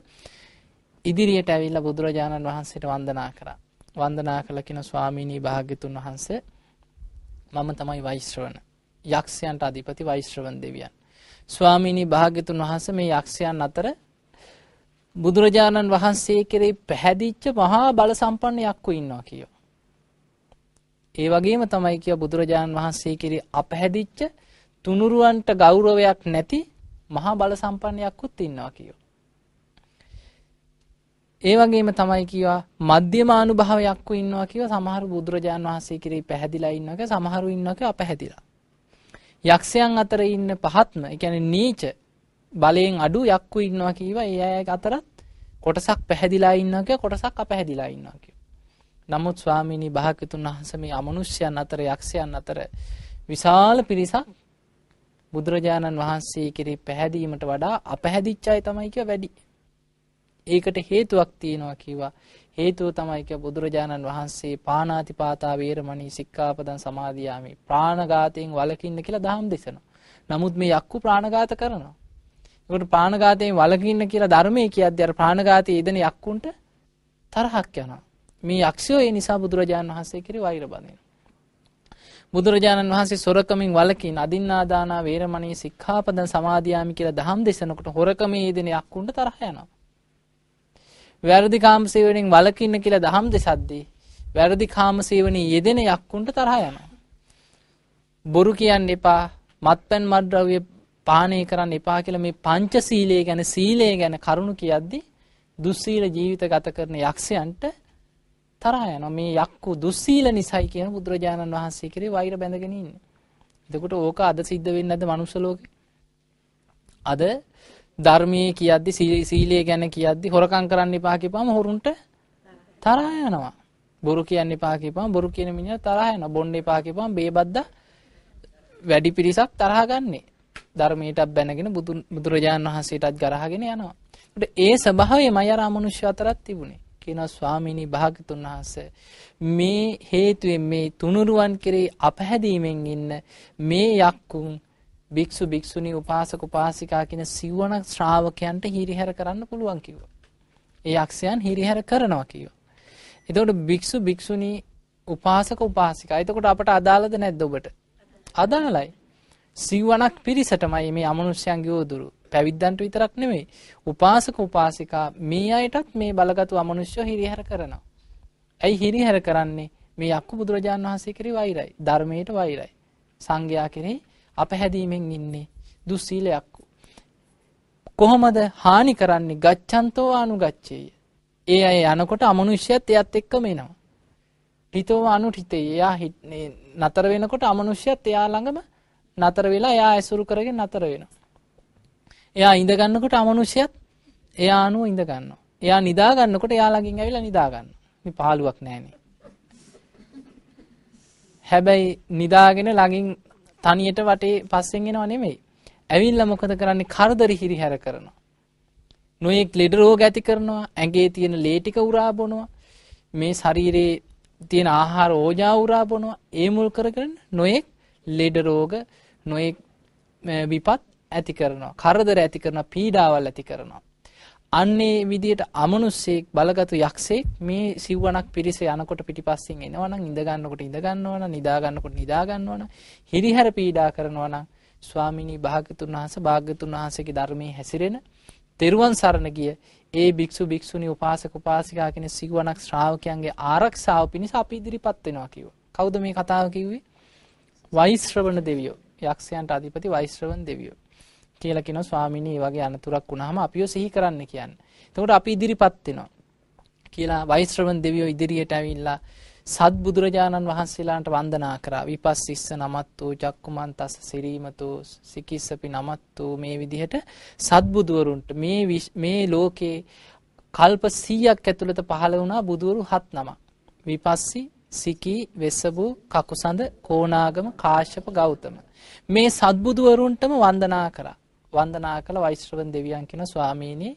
S1: ඉදිරියට ඇවිල්ලා බුදුරජාණන් වහන්සේට වන්දනා කරා. වන්දනා කළ කියන ස්වාමීනී භාග්‍යතුන් වහන්සේ මම තමයි වෛශ්‍රවණ. යක්ෂයන්ට අධිපති වෛශ්‍රවණ දෙවියන්. ස්වාමීනී භාග්‍යතුන් වහන්සේ මේ යක්ෂයන් අතර බුදුරජාණන් වහන්සේ කෙරෙහි පැහැදිච්ච මහා බල සම්පන්න යක්කු ඉන්නවා කියෝ. ඒ වගේම තමයි කිය බුදුරජාණන් වහන්සේ කෙරෙහි අපැහැදිච්ච තුනුරුවන්ට ගෞරවයක් නැති මහා බල සම්පන්න යක්කුත් ඉන්නවා කියෝ. ඒ වගේම තමයි කියවා මධ්‍යම අනුභවයක්කු ඉන්නවා කියව සමහරු බුදුරජාණන් වහන්සේ කෙරෙහි පැහැදිලා ඉන්නක සමහරු ඉන්නක අපැහැදිලා. යක්ෂයන් අතර ඉන්න පහත්ම එකැන නීච බලයෙන් අඩු යක්කු ඉන්නවා කීව ඒ අය අතරත් කොටසක් පැහැදිලා ඉන්නක කොටසක් අපැහැදිලා ඉන්නවා කිය. නමුත් ස්වාමිනී භාග්‍යතුන් වහන්ස මේ අමනුෂ්‍යයන් අතර යක්ෂයන් අතර විශාල පිරිසක් බුදුරජාණන් වහන්සේ කෙරේ පැහැදීමට වඩා අපැහැදිච්චාය තමයි කිය වැඩි. ඒකට හේතුවක් තියෙනවා කිව්වා. හේතුව තමයි කිය බුදුරජාණන් වහන්සේ පානාතිපාතා වේරමණී සික්ඛාපදං සමාදියාමි. ප්‍රාණඝාතයෙන් වළකින්න කියලා දහම් දෙසනවා. නමුත් මේ යක්කු ප්‍රාණඝාත කරනවා. ඒකට ප්‍රාණඝාතයෙන් වළකින්න කියලා ධර්මයේ කියද්දී අර ප්‍රාණඝාතයේ යෙදෙන යක්කුන්ට තරහක් යනවා. මේ යක්ෂයෝ ඒ නිසා බුදුරජාණන් වහන්සේ කෙරේ වෛර බඳිනවා. බුදුරජාණන් වහන්සේ සොරකමින් වළකින් අදින්නාදානා වේරමණී සික්ඛාපදං සමාදියාමි කියලා දහම් දෙසනකොට හොරකමේ යෙදෙන යක්කුන්ට තරහ යනවා. වැරදි කාම සේවනයෙන් වළකින්න කියලා දහම් දෙසද්දී වැරදි කාම සේවනයේ යෙදෙන යක්කුන්ට තරහ යනවා. බොරු කියන්න එපා මත්පැන් මත්ද්‍රව්‍ය පානය කරන්න එපා කියලා මේ පංචශීලය ගැන සීලය ගැන කරුණු කියද්දි දුස්සීල ජීවිත ගත කරන යක්ෂයන්ට තරහ යනවා මේ යක්කු දුස්සීල නිසයි කියන බුදුරජාණන් වහන්සේ කෙරේ වෛර බැඳගෙන ඉන්නේ. එතකොට ඕක අද සිද්ධ වෙන්නේ නැද්ද මනුස්ස ලෝකේ? අද ධර්මයේ කියද්දි සීලය ගැන කියද්දි හොරකම් කරන්න එපා කියපම හොරුන්ට තරහ යනවා. බොරු කියන්න එපා කියපම බොරු කියන මිනිහා තරහ යනවා. බොන්න එපා කියපම බේබද්දා වැඩි පිරිසක් තරහ ගන්නේ. ධර්මයටත් බැනගෙන බුදුරජාණන් වහන්සේටත් ගරහගෙන යනවා. ඒ ස්වභාවයමයි අර අමනුෂ්‍ය අතරත් තිබුණේ. කියනවා ස්වාමීනි භාගතුන් වහන්සේ මේ හේතුවෙන් මේ තුනුරුවන් කෙරේ අපහැදීමෙන් ඉන්න මේ යක්කුන් භික්ෂු භික්ෂුණී උපාසක උපාසිකා කියන සිවණ ශ්‍රාවකයන්ට හිරිහැර කරන්න පුළුවන් කිව්වා. ඒ යක්ෂයන් හිරිහැර කරනවා කිව්වා. එතකොට භික්ෂු භික්ෂුණී උපාසක උපාසිකා. එතකොට අපට අදාළද නැද්ද ඔබට? අදාළයි. සිව්වනක් පිරිසටමයි මේ අමනුෂ්‍යයන්ගේ උදුරු. පැවිද්දන්ට විතරක් නෙමෙයි. උපාසක උපාසිකා මේ අයටත් මේ බලගතු අමනුෂ්‍යෝ හිරිහැර කරනවා. ඇයි හිරිහැර කරන්නේ? මේ යක්කු බුදුරජාණන් වහන්සේ කෙරෙහි වෛරයි. ධර්මයට වෛරයි. සංඝයා කෙරෙහි අපහැදීමෙන් ඉන්නේ දුස්සීලයක්. කොහොමද හානි කරන්නේ? ගච්ඡන්තෝ අනුගච්ඡේය. ඒ අය යනකොට අමනුෂ්‍යයත් එයත් එක්කම එනවා. හිතෝම අනුහිතේ. එයා නතර වෙනකොට අමනුෂ්‍යයත් එයා ළඟම නතර වෙලා එයා ඇසුරු කරගෙන නතර වෙනවා. එයා ඉඳ ගන්නකොට අමනුෂ්‍යයත් එයා අනුව ඉඳ ගන්නවා. එයා නිදා ගන්නකොට එයා ළඟින් ඇවිල්ලා නිදා ගන්නවා. මේ පහළුවක් නැහනේ. හැබැයි නිදාගෙන ළඟින් තනියට වටේ පස්සෙන් එනව නෙමෙයි. ඇවිල්ලා මොකද කරන්නේ? කරදරි හිරිහැර කරනවා. නොයෙක් ලෙඩ රෝග ඇති කරනවා, ඇඟේ තියෙන ලේ ටික උරා බොනවා. මේ ශරීරයේ තියෙන ආහාර ඕජා උරා බොනවා. ඒ මුල් කරගෙන නොයෙක් ලෙඩ රෝග, නොයෙක් විපත් ඇති කරනවා. කරදර ඇති කරනවා, පීඩාවල් ඇති කරනවා. අන්නේ විදියට අමනුස්සයෙක් බලගතු යක්ෂයෙක් මේ සිව්වනක් පිරිස යනකොට පිටිපස්සෙන් එනවනම් ඉඳ ගන්නකොට ඉඳ ගන්නවනම් නිදා ගන්නකොට නිදා ගන්නවනම් හිරිහැර පීඩා කරනවනම් ස්වාමිනී භාග්‍යතුන් වහන්සේ භාග්‍යතුන් වහන්සේගේ ධර්මයේ හැසිරෙන තෙරුවන් සරණ ගිය ඒ භික්ෂු භික්ෂුණී උපාසක උපාසිකා කියන සිව්වනක් ශ්‍රාවකයන්ගේ ආරක්ෂාව පිණිස අපි ඉදිරිපත් වෙනවා කිව්වා. කවුද මේ කතාව කිව්වේ? වෛශ්‍රවණ දෙවියෝ. යක්ෂයන්ට අධිපති වෛශ්‍රවණ දෙවියෝ. කියලා කියනවා ස්වාමීනි මේ වගේ අනතුරක් වුණාම අපිව සිහි කරන්න කියන්නේ. එතකොට අපි ඉදිරිපත් වෙනවා. කියලා වෛශ්‍රවණ දෙවියෝ ඉදිරියට ඇවිල්ලා සත් බුදුරජාණන් වහන්සේලාට වන්දනා කරා. විපස්සිස්ස නමත්තෝ චක්කුමන්තස්ස සිරීමතෝ සිකිස්සපි නමත්තෝ මේ විදිහට සත් බුදුවරුන්ට මේ මේ ලෝකේ කල්ප 100ක් ඇතුළත පහළ වුණා බුදුවරු හත් නමක්. විපස්සි සිකී වෙස්සබු කකුසඳ කෝනාගම කාශ්‍යප ගෞතම මේ සත්බුදුවරුන්ටම වන්දනා කරා වන්දනා කළ වෛශ්‍රවණ දෙවියන් කියන ස්වාමීනි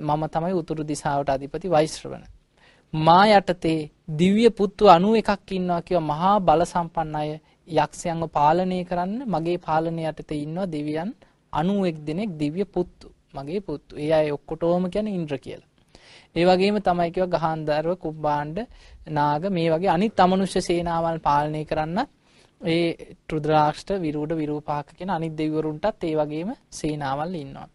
S1: මම තමයි උතුරු දිසාවට අධිපති වෛශ්‍රවණ. මා යටතේ දිව්‍ය පුත්තු 91ක් ඉන්නවා කියව මහා බල සම්පන්න අය යක්ෂයන්ව පාලනය කරන්න මගේ පාලනය යටතේ ඉන්නවා දෙවියන් 91 දෙනෙක් දිව්‍ය පුත්තු. මගේ පුත්තු. ඒ අය ඔක්කොටම කියන්නේ ඉන්ද්‍ර කියලා. ඒ වගේම තමයි කියව ගහන්දරව කුබ්බාණ්ඩ නාග මේ වගේ අනිත් අමනුෂ්‍ය සේනාවල් පාලනය කරන්නත් ඒ රුද්‍රාක්ෂ්ට විරූඩ විරූපාක කියන අනිත් දෙවිවරුන්ටත් ඒ වගේම සේනාවල් ඉන්නවා.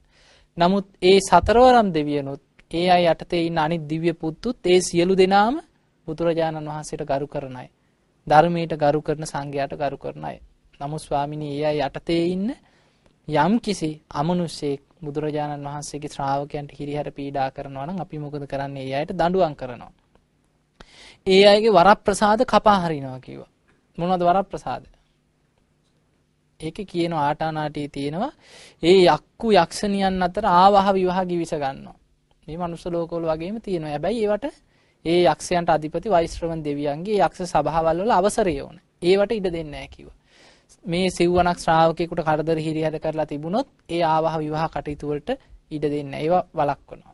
S1: නමුත් ඒ සතරවරම් දෙවියනුත් ඒ අය යටතේ ඉන්න අනිත් දිව්‍ය පුත්තුත් ඒ සියලු දෙනාම බුදුරජාණන් වහන්සේට ගරු කරන අය. ධර්මයට ගරු කරන සංඝයාට ගරු කරන අය. නමුත් ස්වාමිනී ඒ අය යටතේ ඉන්න යම් කිසි අමනුෂ්‍යයෙක් බුදුරජාණන් වහන්සේගේ ශ්‍රාවකයන්ට හිරිහැර පීඩා කරනවා නම් අපි මොකද කරන්නේ? ඒ අයට දඬුවම් කරනවා. ඒ අයගේ වරප්‍රසාද කපා හරිනවා කිව්වා. මොනවද වරප්‍රසාද? ඒකේ කියන ආටානාටියේ තියෙනවා ඒ යක්කු යක්ෂණියන් අතර ආවහ විවාහ කිවිස ගන්නවා. මේ මනුස්ස ලෝකවල වගේම තියෙනවා. හැබැයි ඒවට ඒ යක්ෂයන්ට අධිපති වෛශ්‍රවණ දෙවියන්ගේ යක්ෂ සභාවල් වල අවසරය ඕන. ඒවට ඉඩ දෙන්නේ නැහැ කිව්වා. මේ සිව්වනක් ශ්‍රාවකයෙකුට කරදර හිරිහැර කරලා තිබුණොත් ඒ ආවහ විවාහ කටයුතු වලට ඉඩ දෙන්නේ නැහැ. ඒවා වළක්වනවා.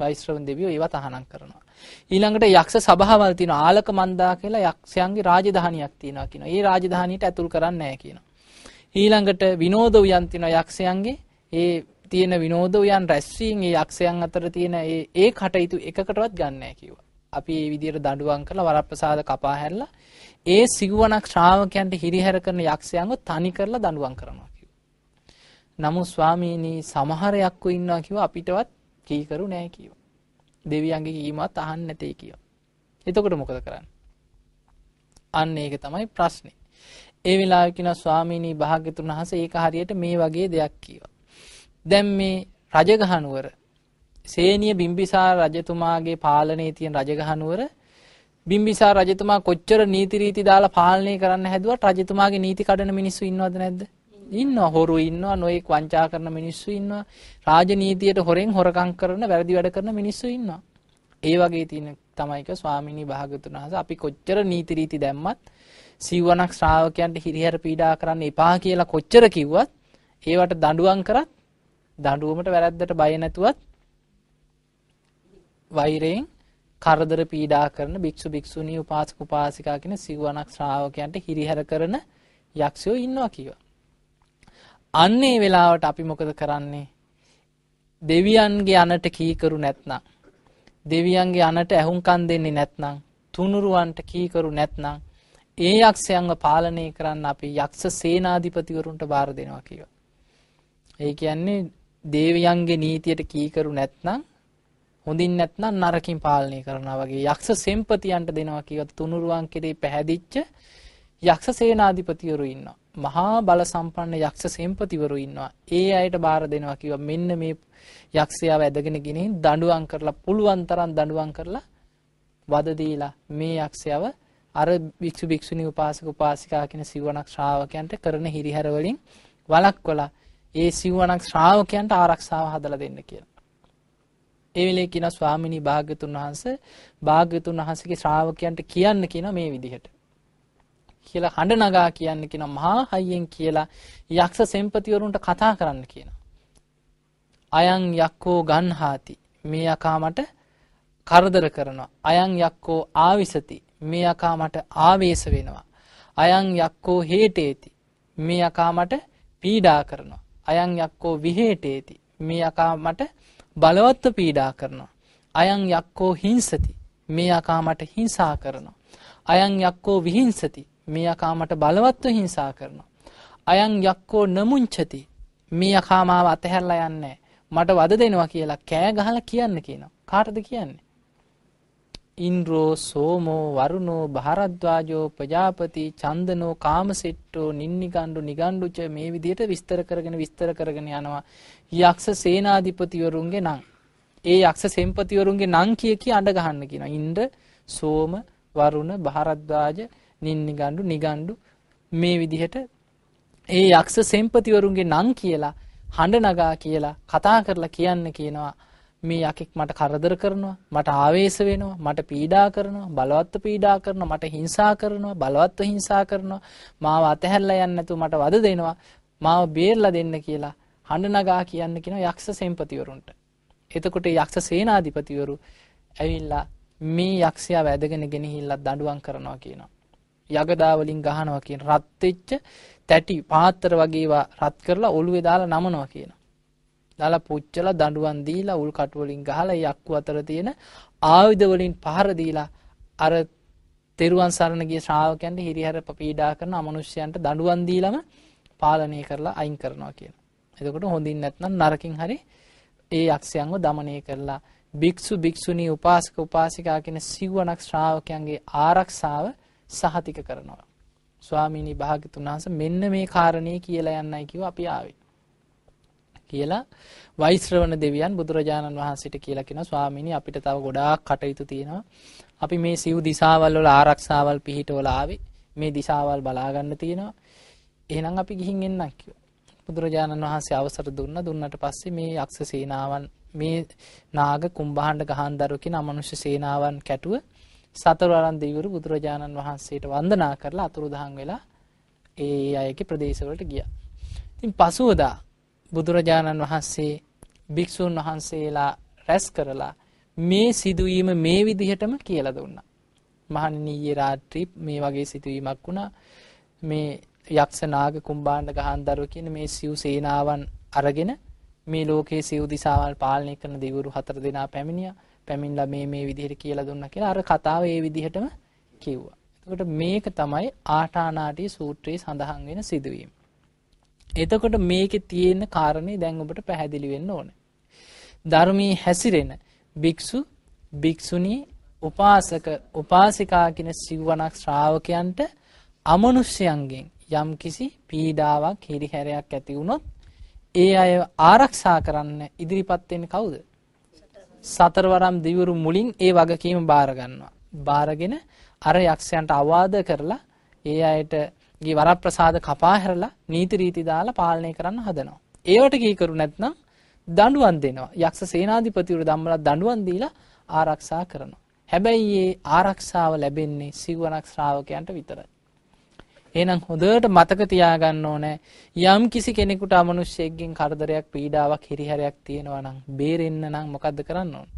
S1: වෛශ්‍රවණ දෙවියෝ ඒවා තහනම් කරනවා. ඊළඟට යක්ෂ සභාවල් තියෙනවා ආලක මන්දා කියලා යක්ෂයන්ගේ රාජධානියක් තියෙනවා කියනවා. ඒ රාජධානියට ඇතුල් කරන්නේ නැහැ කියනවා. ඊළඟට විනෝද උයන් තියෙනවා යක්ෂයන්ගේ ඒ තියෙන විනෝද උයන් රැස්වීම ඒ යක්ෂයන් අතර තියෙන ඒ ඒ කටයුතු එකකටවත් ගන්න නැහැ කිව්වා. අපි මේ විදිහට දඬුවම් කරලා වරප්‍රසාද කපා හැරලා ඒ සිව්වනක් ශ්‍රාවකයන්ට හිරිහැර කරන යක්ෂයන්ව තනි කරලා දඬුවම් කරනවා කිව්වා. නමුත් ස්වාමීනි සමහර යක්කෝ ඉන්නවා කිව්වා අපිටවත් කීකරු නැහැ කිව්වා. දෙවියන්ගේ කීමත් අහන්න නැtei කියනවා. එතකොට මොකද කරන්නේ? අන්න ඒක තමයි ප්‍රශ්නේ. ඒ වෙලාවේ කියන ස්වාමීනි භාග්‍යතුන් වහන්සේ ඒක හරියට මේ වගේ දෙයක් කියවා. දැන් මේ රජගහනුවර සේනිය බිම්බිසාර රජතුමාගේ පාලනයේ තියෙන රජගහනුවර බිම්බිසාර රජතුමා කොච්චර නීති රීති දාලා පාලනය කරන්න හැදුවත් රජතුමාගේ නීති කඩන මිනිස්සු ඉන්නවද නැද්ද? ඉන්නවා හොරු ඉන්නවා නොයෙක් වංචා කරන මිනිස්සු ඉන්නවා. රාජනීතියට හොරෙන් හොරකම් කරන වැරදි වැඩ කරන මිනිස්සු ඉන්නවා. ඒ වගේ තියෙන තමයි කිය ස්වාමිනී භාගතුන් වහන්සේ. අපි කොච්චර නීති රීති දැම්මත් සිව්වනක් ශ්‍රාවකයන්ට හිරිහැර පීඩා කරන්න එපා කියලා කොච්චර කිව්වත් ඒවට දඬුවම් කරත් දඬුවමට වැරද්දට බය නැතුවත් වෛරයෙන් කරදර පීඩා කරන භික්ෂු භික්ෂුණී උපාසක උපාසිකා කියන සිව්වනක් ශ්‍රාවකයන්ට හිරිහැර කරන යක්ෂයෝ ඉන්නවා කිව්වා අන්නේ වෙලාවට අපි මොකද කරන්නේ? දෙවියන්ගේ අනට කීකරු නැත්නම් දෙවියන්ගේ අනට ඇහුම්කන් දෙන්නේ නැත්නම් තුනුරුවන්ට කීකරු නැත්නම් ඒ යක්ෂයන්ව පාලනය කරන්න අපි යක්ෂ සේනාධිපතිවරුන්ට බාර දෙනවා කියව. ඒ කියන්නේ දේවයන්ගේ නීතියට කීකරු නැත්නම් හොඳින් නැත්නම් නරකින් පාලනය කරනවා වගේ යක්ෂ සෙම්පතියන්ට දෙනවා කියවත් තුනුරුවන් කෙරේ පැහැදිච්ච යක්ෂ සේනාධිපතිවරු ඉන්නවා. මහා බල සම්පන්න යක්ෂ සෙම්පතිවරු ඉන්නවා. ඒ අයට බාර දෙනවා කිව්වා මෙන්න මේ යක්ෂයාව ඇදගෙන ගිනින් දඬුවම් කරලා පුළුවන් තරම් දඬුවම් කරලා වද දීලා මේ යක්ෂයව අර භික්ෂු භික්ෂුණී උපාසක උපාසිකා කියන සිවණක් ශ්‍රාවකයන්ට කරන හිරිහැර වලින් වළක්වලා ඒ සිවණක් ශ්‍රාවකයන්ට ආරක්ෂාව හදලා දෙන්න කියලා. ඒ වෙලේ කියන ස්වාමිනී භාග්‍යතුන් වහන්සේ භාග්‍යතුන් වහන්සේගේ ශ්‍රාවකයන්ට කියන්න කියන මේ විදිහට. කියලා හඬ නගා කියන්න කියන මහා හයියෙන් කියලා යක්ෂ සෙම්පතිවරුන්ට කතා කරන්න කියන. අයං යක්කෝ ගන්හාති මේ යකා මට කරදර කරනවා. අයං යක්කෝ ආවිසති මේ යකා මට ආවේශ වෙනවා. අයං යක්කෝ හේටේති මේ යකා මට පීඩා කරනවා. අයං යක්කෝ විහේටේති මේ යකා මට බලවත්ව පීඩා කරනවා. අයං යක්කෝ හිංසති මේ යකා මට හිංසා කරනවා. අයං යක්කෝ විහිංසති මේ යකා මට බලවත්ව හිංසා කරනවා. අයං යක්කෝ නමුංචති මේ යකා මාව අතහැරලා යන්නේ මට වද දෙනවා කියලා කෑ ගහලා කියන්න කියනවා. කාටද කියන්නේ? ඉන්ද්‍රෝ සෝමෝ වරුණෝ භාරද්වාජෝ ප්‍රජාපති චන්දනෝ කාමසෙට්ටෝ නින්නිකණ්ඩු නිගණ්ඩුච මේ විදිහට විස්තර කරගෙන විස්තර කරගෙන යනවා යක්ෂ සේනාධිපතිවරුන්ගේ නම් ඒ යක්ෂ සෙම්පතිවරුන්ගේ නම් කිය කී අඬ ගහන්න කියනවා ඉන්ද්‍ර සෝම වරුණ භාරද්වාජ නින්නිගණ්ඩු නිගණ්ඩු මේ විදිහට ඒ යක්ෂ සෙම්පතිවරුන්ගේ නම් කියලා හඬ නගා කියලා කතා කරලා කියන්න කියනවා. මේ යකෙක් මට කරදර කරනවා මට ආවේශ වෙනවා මට පීඩා කරනවා බලවත්ව පීඩා කරනවා මට හිංසා කරනවා බලවත්ව හිංසා කරනවා. මාව අතහැරලා යන්න නැතුව මට වද දෙනවා. මාව බේරලා දෙන්න කියලා හඬ නගා කියන්න කියන යක්ෂ සෙම්පතිවරුන්ට. එතකොට යක්ෂ සේනාධිපතිවරු ඇවිල්ලා මේ යක්ෂයා වැදගෙන ගෙනහිල්ලා දඬුවම් කරනවා කියනවා. යගදා වලින් ගහනවා කියන රත් වෙච්ච තැටි පාත්‍ර වගේ ඒවා රත් කරලා ඔළුවේ දාලා නමනවා කියන. දාලා පුච්චලා දඬුවම් දීලා උල් කටු වලින් ගහලා යක්කු අතර තියෙන ආයුධ වලින් පහර දීලා අර තෙරුවන් සරණ ගිය ශ්‍රාවකයන්ට හිරිහැර පීඩා කරන අමනුෂ්‍යයන්ට දඬුවම් දීලම පාලනය කරලා අයින් කරනවා කියන. එතකොට හොඳින් නැත්නම් නරකින් හරි ඒ යක්ෂයන්ව দমনය කරලා භික්ෂු භික්ෂුණී උපාසක උපාසිකා කියන සිව්වණක් ශ්‍රාවකයන්ගේ ආරක්ෂාව සහතික කරනවා. ස්වාමීනි භාග්‍යතුන් වහන්සේ මෙන්න මේ කාරණේ කියලා යන්නයි කිව්ව අපි ආවේ. කියලා වෛශ්‍රවණ දෙවියන් බුදුරජාණන් වහන්සේට කියලා කියනවා ස්වාමීනි අපිට තව ගොඩාක් කටයුතු තියෙනවා. අපි මේ සිව් දිසාවල් වල ආරක්ෂාවල් පිහිටවල ආවේ. මේ දිසාවල් බලා ගන්න තියෙනවා. එහෙනම් අපි ගිහින් එන්නම් කිව්වා. බුදුරජාණන් වහන්සේ අවසර දුන්නා. දුන්නට පස්සේ මේ යක්ෂ සේනාවන් මේ නාග කුම්භාණ්ඩ ගහන්දරු කියන අමනුෂ්‍ය සේනාවන් කැටුව සතරවරන් දෙවිවරු බුදුරජාණන් වහන්සේට වන්දනා කරලා අතුරුදහන් වෙලා ඒ අයගේ ප්‍රදේශවලට ගියා. ඉතින් පසුවදා බුදුරජාණන් වහන්සේ භික්ෂූන් වහන්සේලා රැස් කරලා මේ සිදුවීම මේ විදිහටම කියලා දුන්නා. මහණෙනි ඊයේ රාත්‍රී මේ වගේ සිදුවීමක් වුණා. මේ යක්ෂ නාග කුම්භාණ්ඩ ගහන්දරු කියන මේ සිව් සේනාවන් අරගෙන මේ ලෝකයේ සිව් දිසාවල් පාලනය කරන දෙවිවරු හතර දෙනා පැමිණියා. පැමිණලා මේ මේ විදිහට කියලා දුන්නා කියලා අර කතාව ඒ විදිහටම කිව්වා. එතකොට මේක තමයි ආටානාටි සූත්‍රයේ සඳහන් වෙන සිදුවීම. එතකොට මේකේ තියෙන කාරණේ දැන් ඔබට පැහැදිලි වෙන්න ඕනේ. ධර්මයේ හැසිරෙන භික්ෂු භික්ෂුණී උපාසක උපාසිකා කියන සිව්වණක් ශ්‍රාවකයන්ට අමනුෂ්‍යයන්ගෙන් යම්කිසි පීඩාවක් හිරිහැරයක් ඇති වුණොත් ඒ අය ආරක්ෂා කරන්න ඉදිරිපත් වෙන්නේ කවුද? සතරවරම් දිවුරු මුලින් ඒ වගකීම බාර ගන්නවා. බාරගෙන අර යක්ෂයන්ට අවවාද කරලා ඒ අයට ගේ වරප්‍රසාද කපා හැරලා නීති රීති දාලා පාලනය කරන්න හදනවා. ඒවට කීකරු නැත්නම් දඬුවම් දෙනවා. යක්ෂ සේනාධිපතිවරු ධම්මලා දඬුවම් දීලා ආරක්ෂා කරනවා. හැබැයි මේ ආරක්ෂාව ලැබෙන්නේ සිවණක් ශ්‍රාවකයන්ට විතරයි. එහෙනම් හොඳට මතක තියාගන්න ඕනේ යම් කිසි කෙනෙකුට අමනුෂ්‍යයෙක්ගෙන් කරදරයක් පීඩාවක් හිරිහැරයක් තියෙනවා නම් බේරෙන්න නම් මොකද්ද කරන්න ඕන?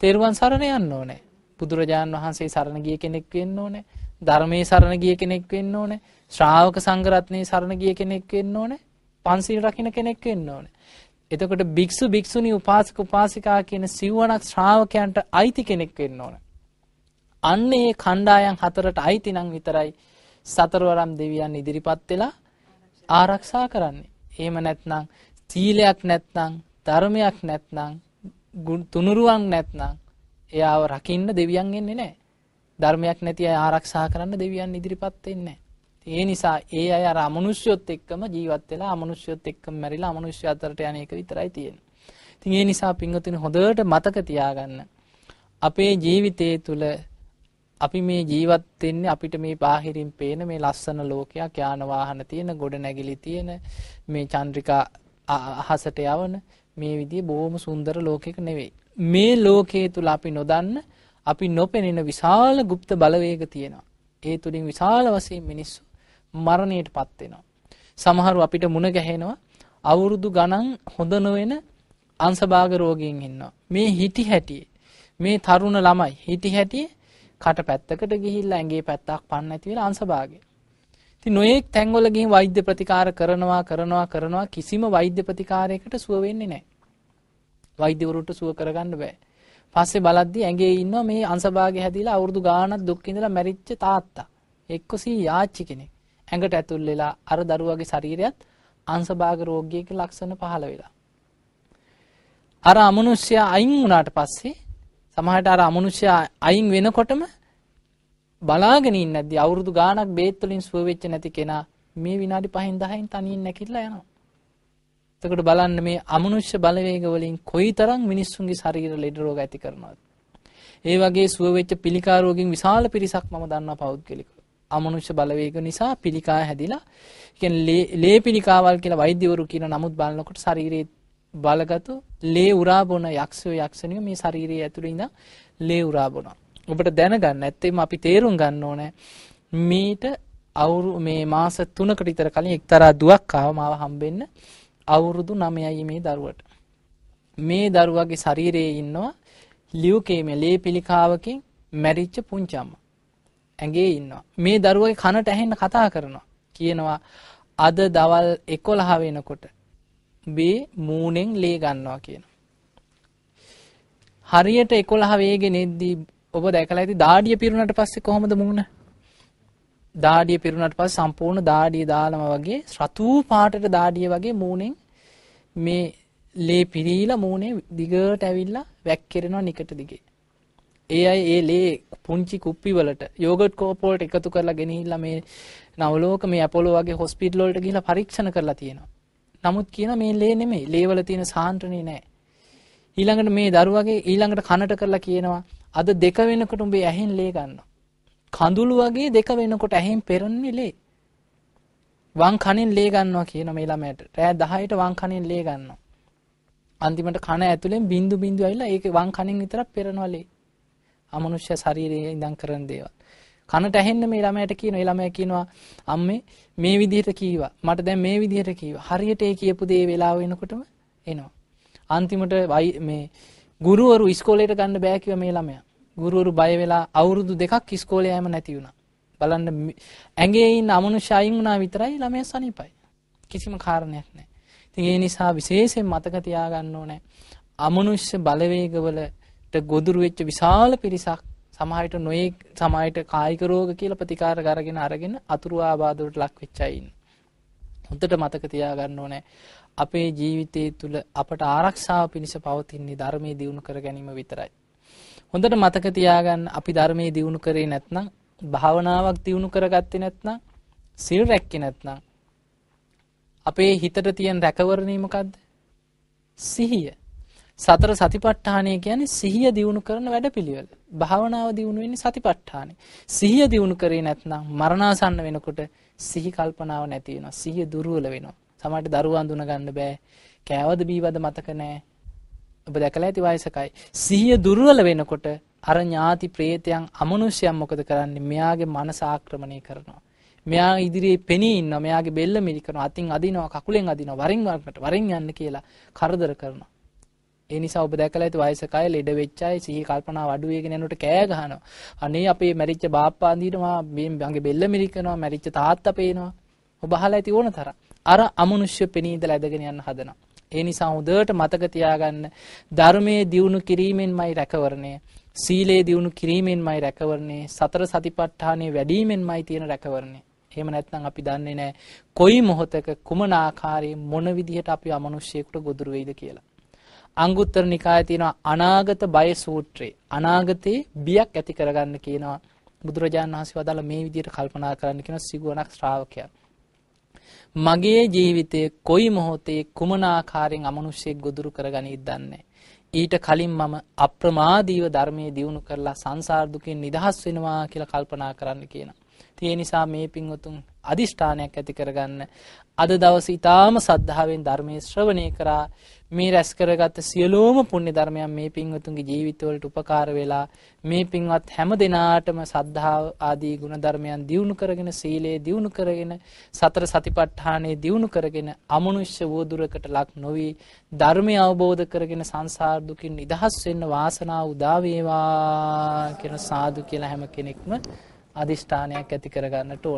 S1: තෙරුවන් සරණ යන්න ඕනේ. බුදුරජාන් වහන්සේ සරණ ගිය කෙනෙක් වෙන්න ඕනේ. ධර්මයේ සරණ ගිය කෙනෙක් වෙන්න ඕනේ. ශ්‍රාවක සංඝරත්නයේ සරණ ගිය කෙනෙක් වෙන්න ඕනේ. පන්සිල් රකින්න කෙනෙක් වෙන්න ඕනේ. එතකොට භික්ෂු භික්ෂුණී උපාසක උපාසිකා කියන සිව්වණක් ශ්‍රාවකයන්ට අයිති කෙනෙක් වෙන්න ඕනේ. අන්න ඒ කණ්ඩායම් හතරට අයිති නම් විතරයි සතරවරම් දෙවියන් ඉදිරිපත් වෙලා ආරක්ෂා කරන්නේ. එහෙම නැත්නම් සීලයක් නැත්නම් ධර්මයක් නැත්නම් තුනුරුවන් නැත්නම් එයාව රකින්න දෙවියන් එන්නේ නැහැ. ධර්මයක් නැති අය ආරක්ෂා කරන්න දෙවියන් ඉදිරිපත් වෙන්නේ නැහැ. ඒ නිසා ඒ අය අර අමනුෂ්‍යොත් එක්කම ජීවත් වෙලා අමනුෂ්‍යොත් එක්කම මැරිලා අමනුෂ්‍ය අතරට යන එක විතරයි තියෙන්නේ. ඉතින් ඒ නිසා පින්වතුනි හොඳට මතක තියාගන්න. අපේ ජීවිතයේ තුල අපි මේ ජීවත් වෙන්නේ අපිට මේ බාහිරින් පේන මේ ලස්සන ලෝකයක් යාන වාහන තියෙන ගොඩ නැගිලි තියෙන මේ චන්ද්‍රිකා අහසට යවන මේ විදිහේ බොහොම සුන්දර ලෝකයක නෙවෙයි. මේ ලෝකයේ තුල අපි නොදන්න අපි නොපෙනෙන විශාල গুপ্ত බලවේග තියෙනවා. ඒ තුලින් විශාල වශයෙන් මිනිස්සු මරණයට පත් වෙනවා. සමහරු අපිට මුණ ගැහෙනවා අවුරුදු ගණන් හොඳ නොවන අංශභාග රෝගීන් ඉන්නවා. මේ හිටි හැටියේ මේ තරුණ ළමයි හිටි හැටියේ කට පැත්තකට ගිහිල්ලා ඇඟේ පැත්තක් පන්න නැති වෙලා අංශභාගය. ඉතින් නොයේක් තැන්වල ගිහින් වෛද්‍ය ප්‍රතිකාර කරනවා කරනවා කරනවා කිසිම වෛද්‍ය ප්‍රතිකාරයකට සුව වෙන්නේ නැහැ. වෛද්‍යවරුන්ට සුව කරගන්න බෑ. පස්සේ බලද්දි ඇඟේ ඉන්නවා මේ අංශභාගය හැදිලා අවුරුදු ගාණක් දුක් විඳලා මැරිච්ච තාත්තා. එක්කසී යාච්චි කෙනෙක්. ඇඟට ඇතුල් වෙලා අර දරුවගේ ශරීරයත් අංශභාග රෝගියක ලක්ෂණ පහළ වෙලා. අර අමනුෂ්‍යයා අයින් වුණාට පස්සේ සමහරට අර අමනුෂ්‍යයා අයින් වෙනකොටම බලාගෙන ඉන්නේ නැද්දි අවුරුදු ගාණක් බේත් වලින් සුව වෙච්ච නැති කෙනා මේ විනාඩි 5න් 10න් තනියෙන් නැකිట్లా යනවා. එතකොට බලන්න මේ අමනුෂ්‍ය බලවේග වලින් කොයිතරම් මිනිස්සුන්ගේ ශරීර ලෙඩ රෝග ඇති කරනවද? ඒ වගේ සුව වෙච්ච පිළිකා රෝගින් විශාල පිරිසක් මම දන්නවා පෞද්ගලිකව. අමනුෂ්‍ය බලවේග නිසා පිළිකා හැදිලා කියන්නේ ලේ පිළිකාවල් කියලා වෛද්‍යවරු කියන නමුත් බලනකොට ශරීරයේ බලගතු ලේ උරා බොන යක්ෂයෝ යක්ෂණියෝ මේ ශරීරයේ ඇතුළේ ඉඳන් ලේ උරා බොනවා. ඔබට දැනගන්න ඇත්තෙම අපි තේරුම් ගන්න ඕනේ මීට අවුරු මේ මාස 3කට විතර කලින් එක්තරා දුවක් ආව මාව හම්බෙන්න අවුරුදු 9යි මේ දරුවට. මේ දරුවගේ ශරීරයේ ඉන්නවා ලියුකේමියා ලේ පිළිකාවකින් මැරිච්ච පුංචි අම්මා. ඇඟේ ඉන්නවා. මේ දරුවගේ කනට ඇහෙන්න කතා කරනවා. කියනවා අද දවල් 11 වෙනකොට මේ මූණෙන් ලේ ගන්නවා කියන. හරියට 11 වේගෙන එද්දී ඔබ දැකලා ඇති දාඩිය පිරුණාට පස්සේ කොහොමද මූණ? දාඩිය පිරුණාට පස්සේ සම්පූර්ණ දාඩිය දාලම වගේ රතු පාටට දාඩිය වගේ මූණෙන් මේ ලේ පිරීලා මූණේ දිගට ඇවිල්ලා වැක්කිරෙනවා නිකට දිගේ. ඒ අය ඒ ලේ පුංචි කුප්පි වලට යෝගට් කෝප් වලට එකතු කරලා ගෙනහිල්ලා මේ නවලෝක මේ ඇපොලෝ වගේ හොස්පිටල් වලට ගිහිල්ලා පරීක්ෂණ කරලා තියෙනවා. නමුත් කියන මේ ලේ නෙමෙයි. ලේ වල තියෙන සාන්ද්‍රණේ නෑ. ඊළඟට මේ දරුවගේ ඊළඟට කනට කරලා කියනවා අද දෙක වෙනකොට උඹේ ඇහෙන් ලේ ගන්නවා. කඳුළු වගේ දෙක වෙනකොට ඇහෙන් පෙරන්නේ ලේ. වම් කනෙන් ලේ ගන්නවා කියන මේ ළමයට. රෑ 10ට වම් කනෙන් ලේ ගන්නවා. අන්තිමට කන ඇතුලෙන් බින්දු බින්දු ඇවිල්ලා ඒක වම් කනෙන් විතරක් පෙරනවා ලේ. අමනුෂ්‍ය ශරීරයේ ඉඳන් කරන දේවල්. කනට ඇහෙන්න මේ ළමයට කියන ඒ ළමයා කියනවා අම්මේ මේ විදිහට කීවා. මට දැන් මේ විදිහට කීවා. හරියට ඒ කියපු දේ වෙලාව වෙනකොටම එනවා. අන්තිමට මේ ගුරුවරු ඉස්කෝලේට ගන්න බෑ කිව්වා මේ ළමයා. ගුරුවරු බය වෙලා අවුරුදු දෙකක් ඉස්කෝලේ යෑම නැති වුණා. බලන්න ඇඟේ ඉන්න අමනුෂ්‍ය අයින් වුණා විතරයි ළමයා සනීපයි. කිසිම කාරණයක් නැහැ. ඉතින් ඒ නිසා විශේෂයෙන් මතක තියාගන්න ඕනේ අමනුෂ්‍ය බලවේගවලට ගොදුරු වෙච්ච විශාල පිරිසක් සමහරට නොයේ සමහරට කායික රෝග කියලා ප්‍රතිකාර අරගෙන අරගෙන අතුරු ආබාධ වලට ලක් වෙච්ච අය ඉන්නේ. හොඳට මතක තියාගන්න ඕනේ අපේ ජීවිතයේ තුල අපට ආරක්ෂාව පිණිස පවතින්නේ ධර්මයේ දියුණු කර ගැනීම විතරයි. හොඳට මතක තියාගන්න අපි ධර්මයේ දියුණු කරේ නැත්නම් භාවනාවක් දියුණු කරගත්තේ නැත්නම් සිල් රැක්කේ නැත්නම් අපේ හිතට තියෙන රැකවරණය මොකද්ද? සිහිය. සතර සතිපට්ඨානය කියන්නේ සිහිය දියුණු කරන වැඩපිළිවෙල. භාවනාව දියුණු වෙන්නේ සතිපට්ඨානේ. සිහිය දියුණු කරේ නැත්නම් මරණාසන්න වෙනකොට සිහි කල්පනාව නැති වෙනවා. සිහිය දුර්වල වෙනවා. සමහරට දරුවා අඳුන ගන්න බෑ. කෑවද බීවද මතක නැහැ. ඔබ දැකලා ඇති වයසකයි. සිහිය දුර්වල වෙනකොට අර ඥාති ප්‍රේතයන් අමනුෂ්‍යයන් මොකද කරන්නේ? මෙයාගේ මනස ආක්‍රමණය කරනවා. මෙයා ඉදිරියේ පෙනී ඉන්නවා. මෙයාගේ බෙල්ල මිරි කරනවා. අතින් අදිනවා, කකුලෙන් අදිනවා. වරින් වරකට වරින් යන්න කියලා කරදර කරනවා. ඒ නිසා ඔබ දැකලා ඇති වයසක අය ලෙඩ වෙච්ච අය සිහි කල්පනා අඩු වෙගෙන යනකොට කෑ ගහනවා. අනේ අපේ මැරිච්ච බාප්පා අඳිනවා, මගේ බෙල්ල මිරි කරනවා, මැරිච්ච තාත්තා පේනවා. ඔබ අහලා ඇති ඕන තරම්. අර අමනුෂ්‍ය පෙනී ඉඳලා ඇදගෙන යන්න හදනවා. ඒ නිසා හොඳට මතක තියාගන්න ධර්මයේ දියුණු කිරීමෙන්මයි රැකවරණය. සීලේ දියුණු කිරීමෙන්මයි රැකවරණය. සතර සතිපට්ඨානෙ වැඩිමෙන්මයි තියෙන රැකවරණය. එහෙම නැත්නම් අපි දන්නේ නැහැ කොයි මොහොතක කුමන ආකාරයේ මොන විදිහට අපි අමනුෂ්‍යයෙකුට ගොදුරු වෙයිද කියලා. අංගුත්තර නිකායේ තියෙනවා අනාගත බය සූත්‍රය. අනාගතේ බියක් ඇති කරගන්න කියනවා බුදුරජාණන් වහන්සේ වදාළ මේ විදිහට කල්පනා කරන්න කියන සිගුවණක් ශ්‍රාවකයා. මගේ ජීවිතයේ කොයි මොහොතේ කුමන ආකාරයෙන් අමනුෂ්‍යයෙක් ගොදුරු කරගනීද දන්නේ ඊට කලින් මම අප්‍රමාදීව ධර්මයේ දියුණු කරලා සංසාර දුකින් නිදහස් වෙනවා කියලා කල්පනා කරන්න කියනවා. ඒ නිසා මේ පින්වතුන් අදිෂ්ඨානයක් ඇති කරගන්න අද දවස ඊටාම සද්ධාවෙන් ධර්මයේ ශ්‍රවණය කරා මේ රැස් කරගත්ත සියලුම පුණ්‍ය ධර්මයන් මේ පින්වතුන්ගේ ජීවිතවලට උපකාර වෙලා මේ පින්වත් හැම දිනාටම සද්ධාව ආදී ගුණ ධර්මයන් දියුණු කරගෙන සීලය දියුණු කරගෙන සතර සතිපට්ඨානය දියුණු කරගෙන අමනුෂ්‍ය වූදුරකට ලක් නොවි ධර්මය අවබෝධ කරගෙන සංසාර දුකින් නිදහස් වෙන්න වාසනාව උදා වේවා කියන සාදු කියලා හැම කෙනෙක්ම අදිෂ්ඨානයක් ඇති කරගන්නට ඕන.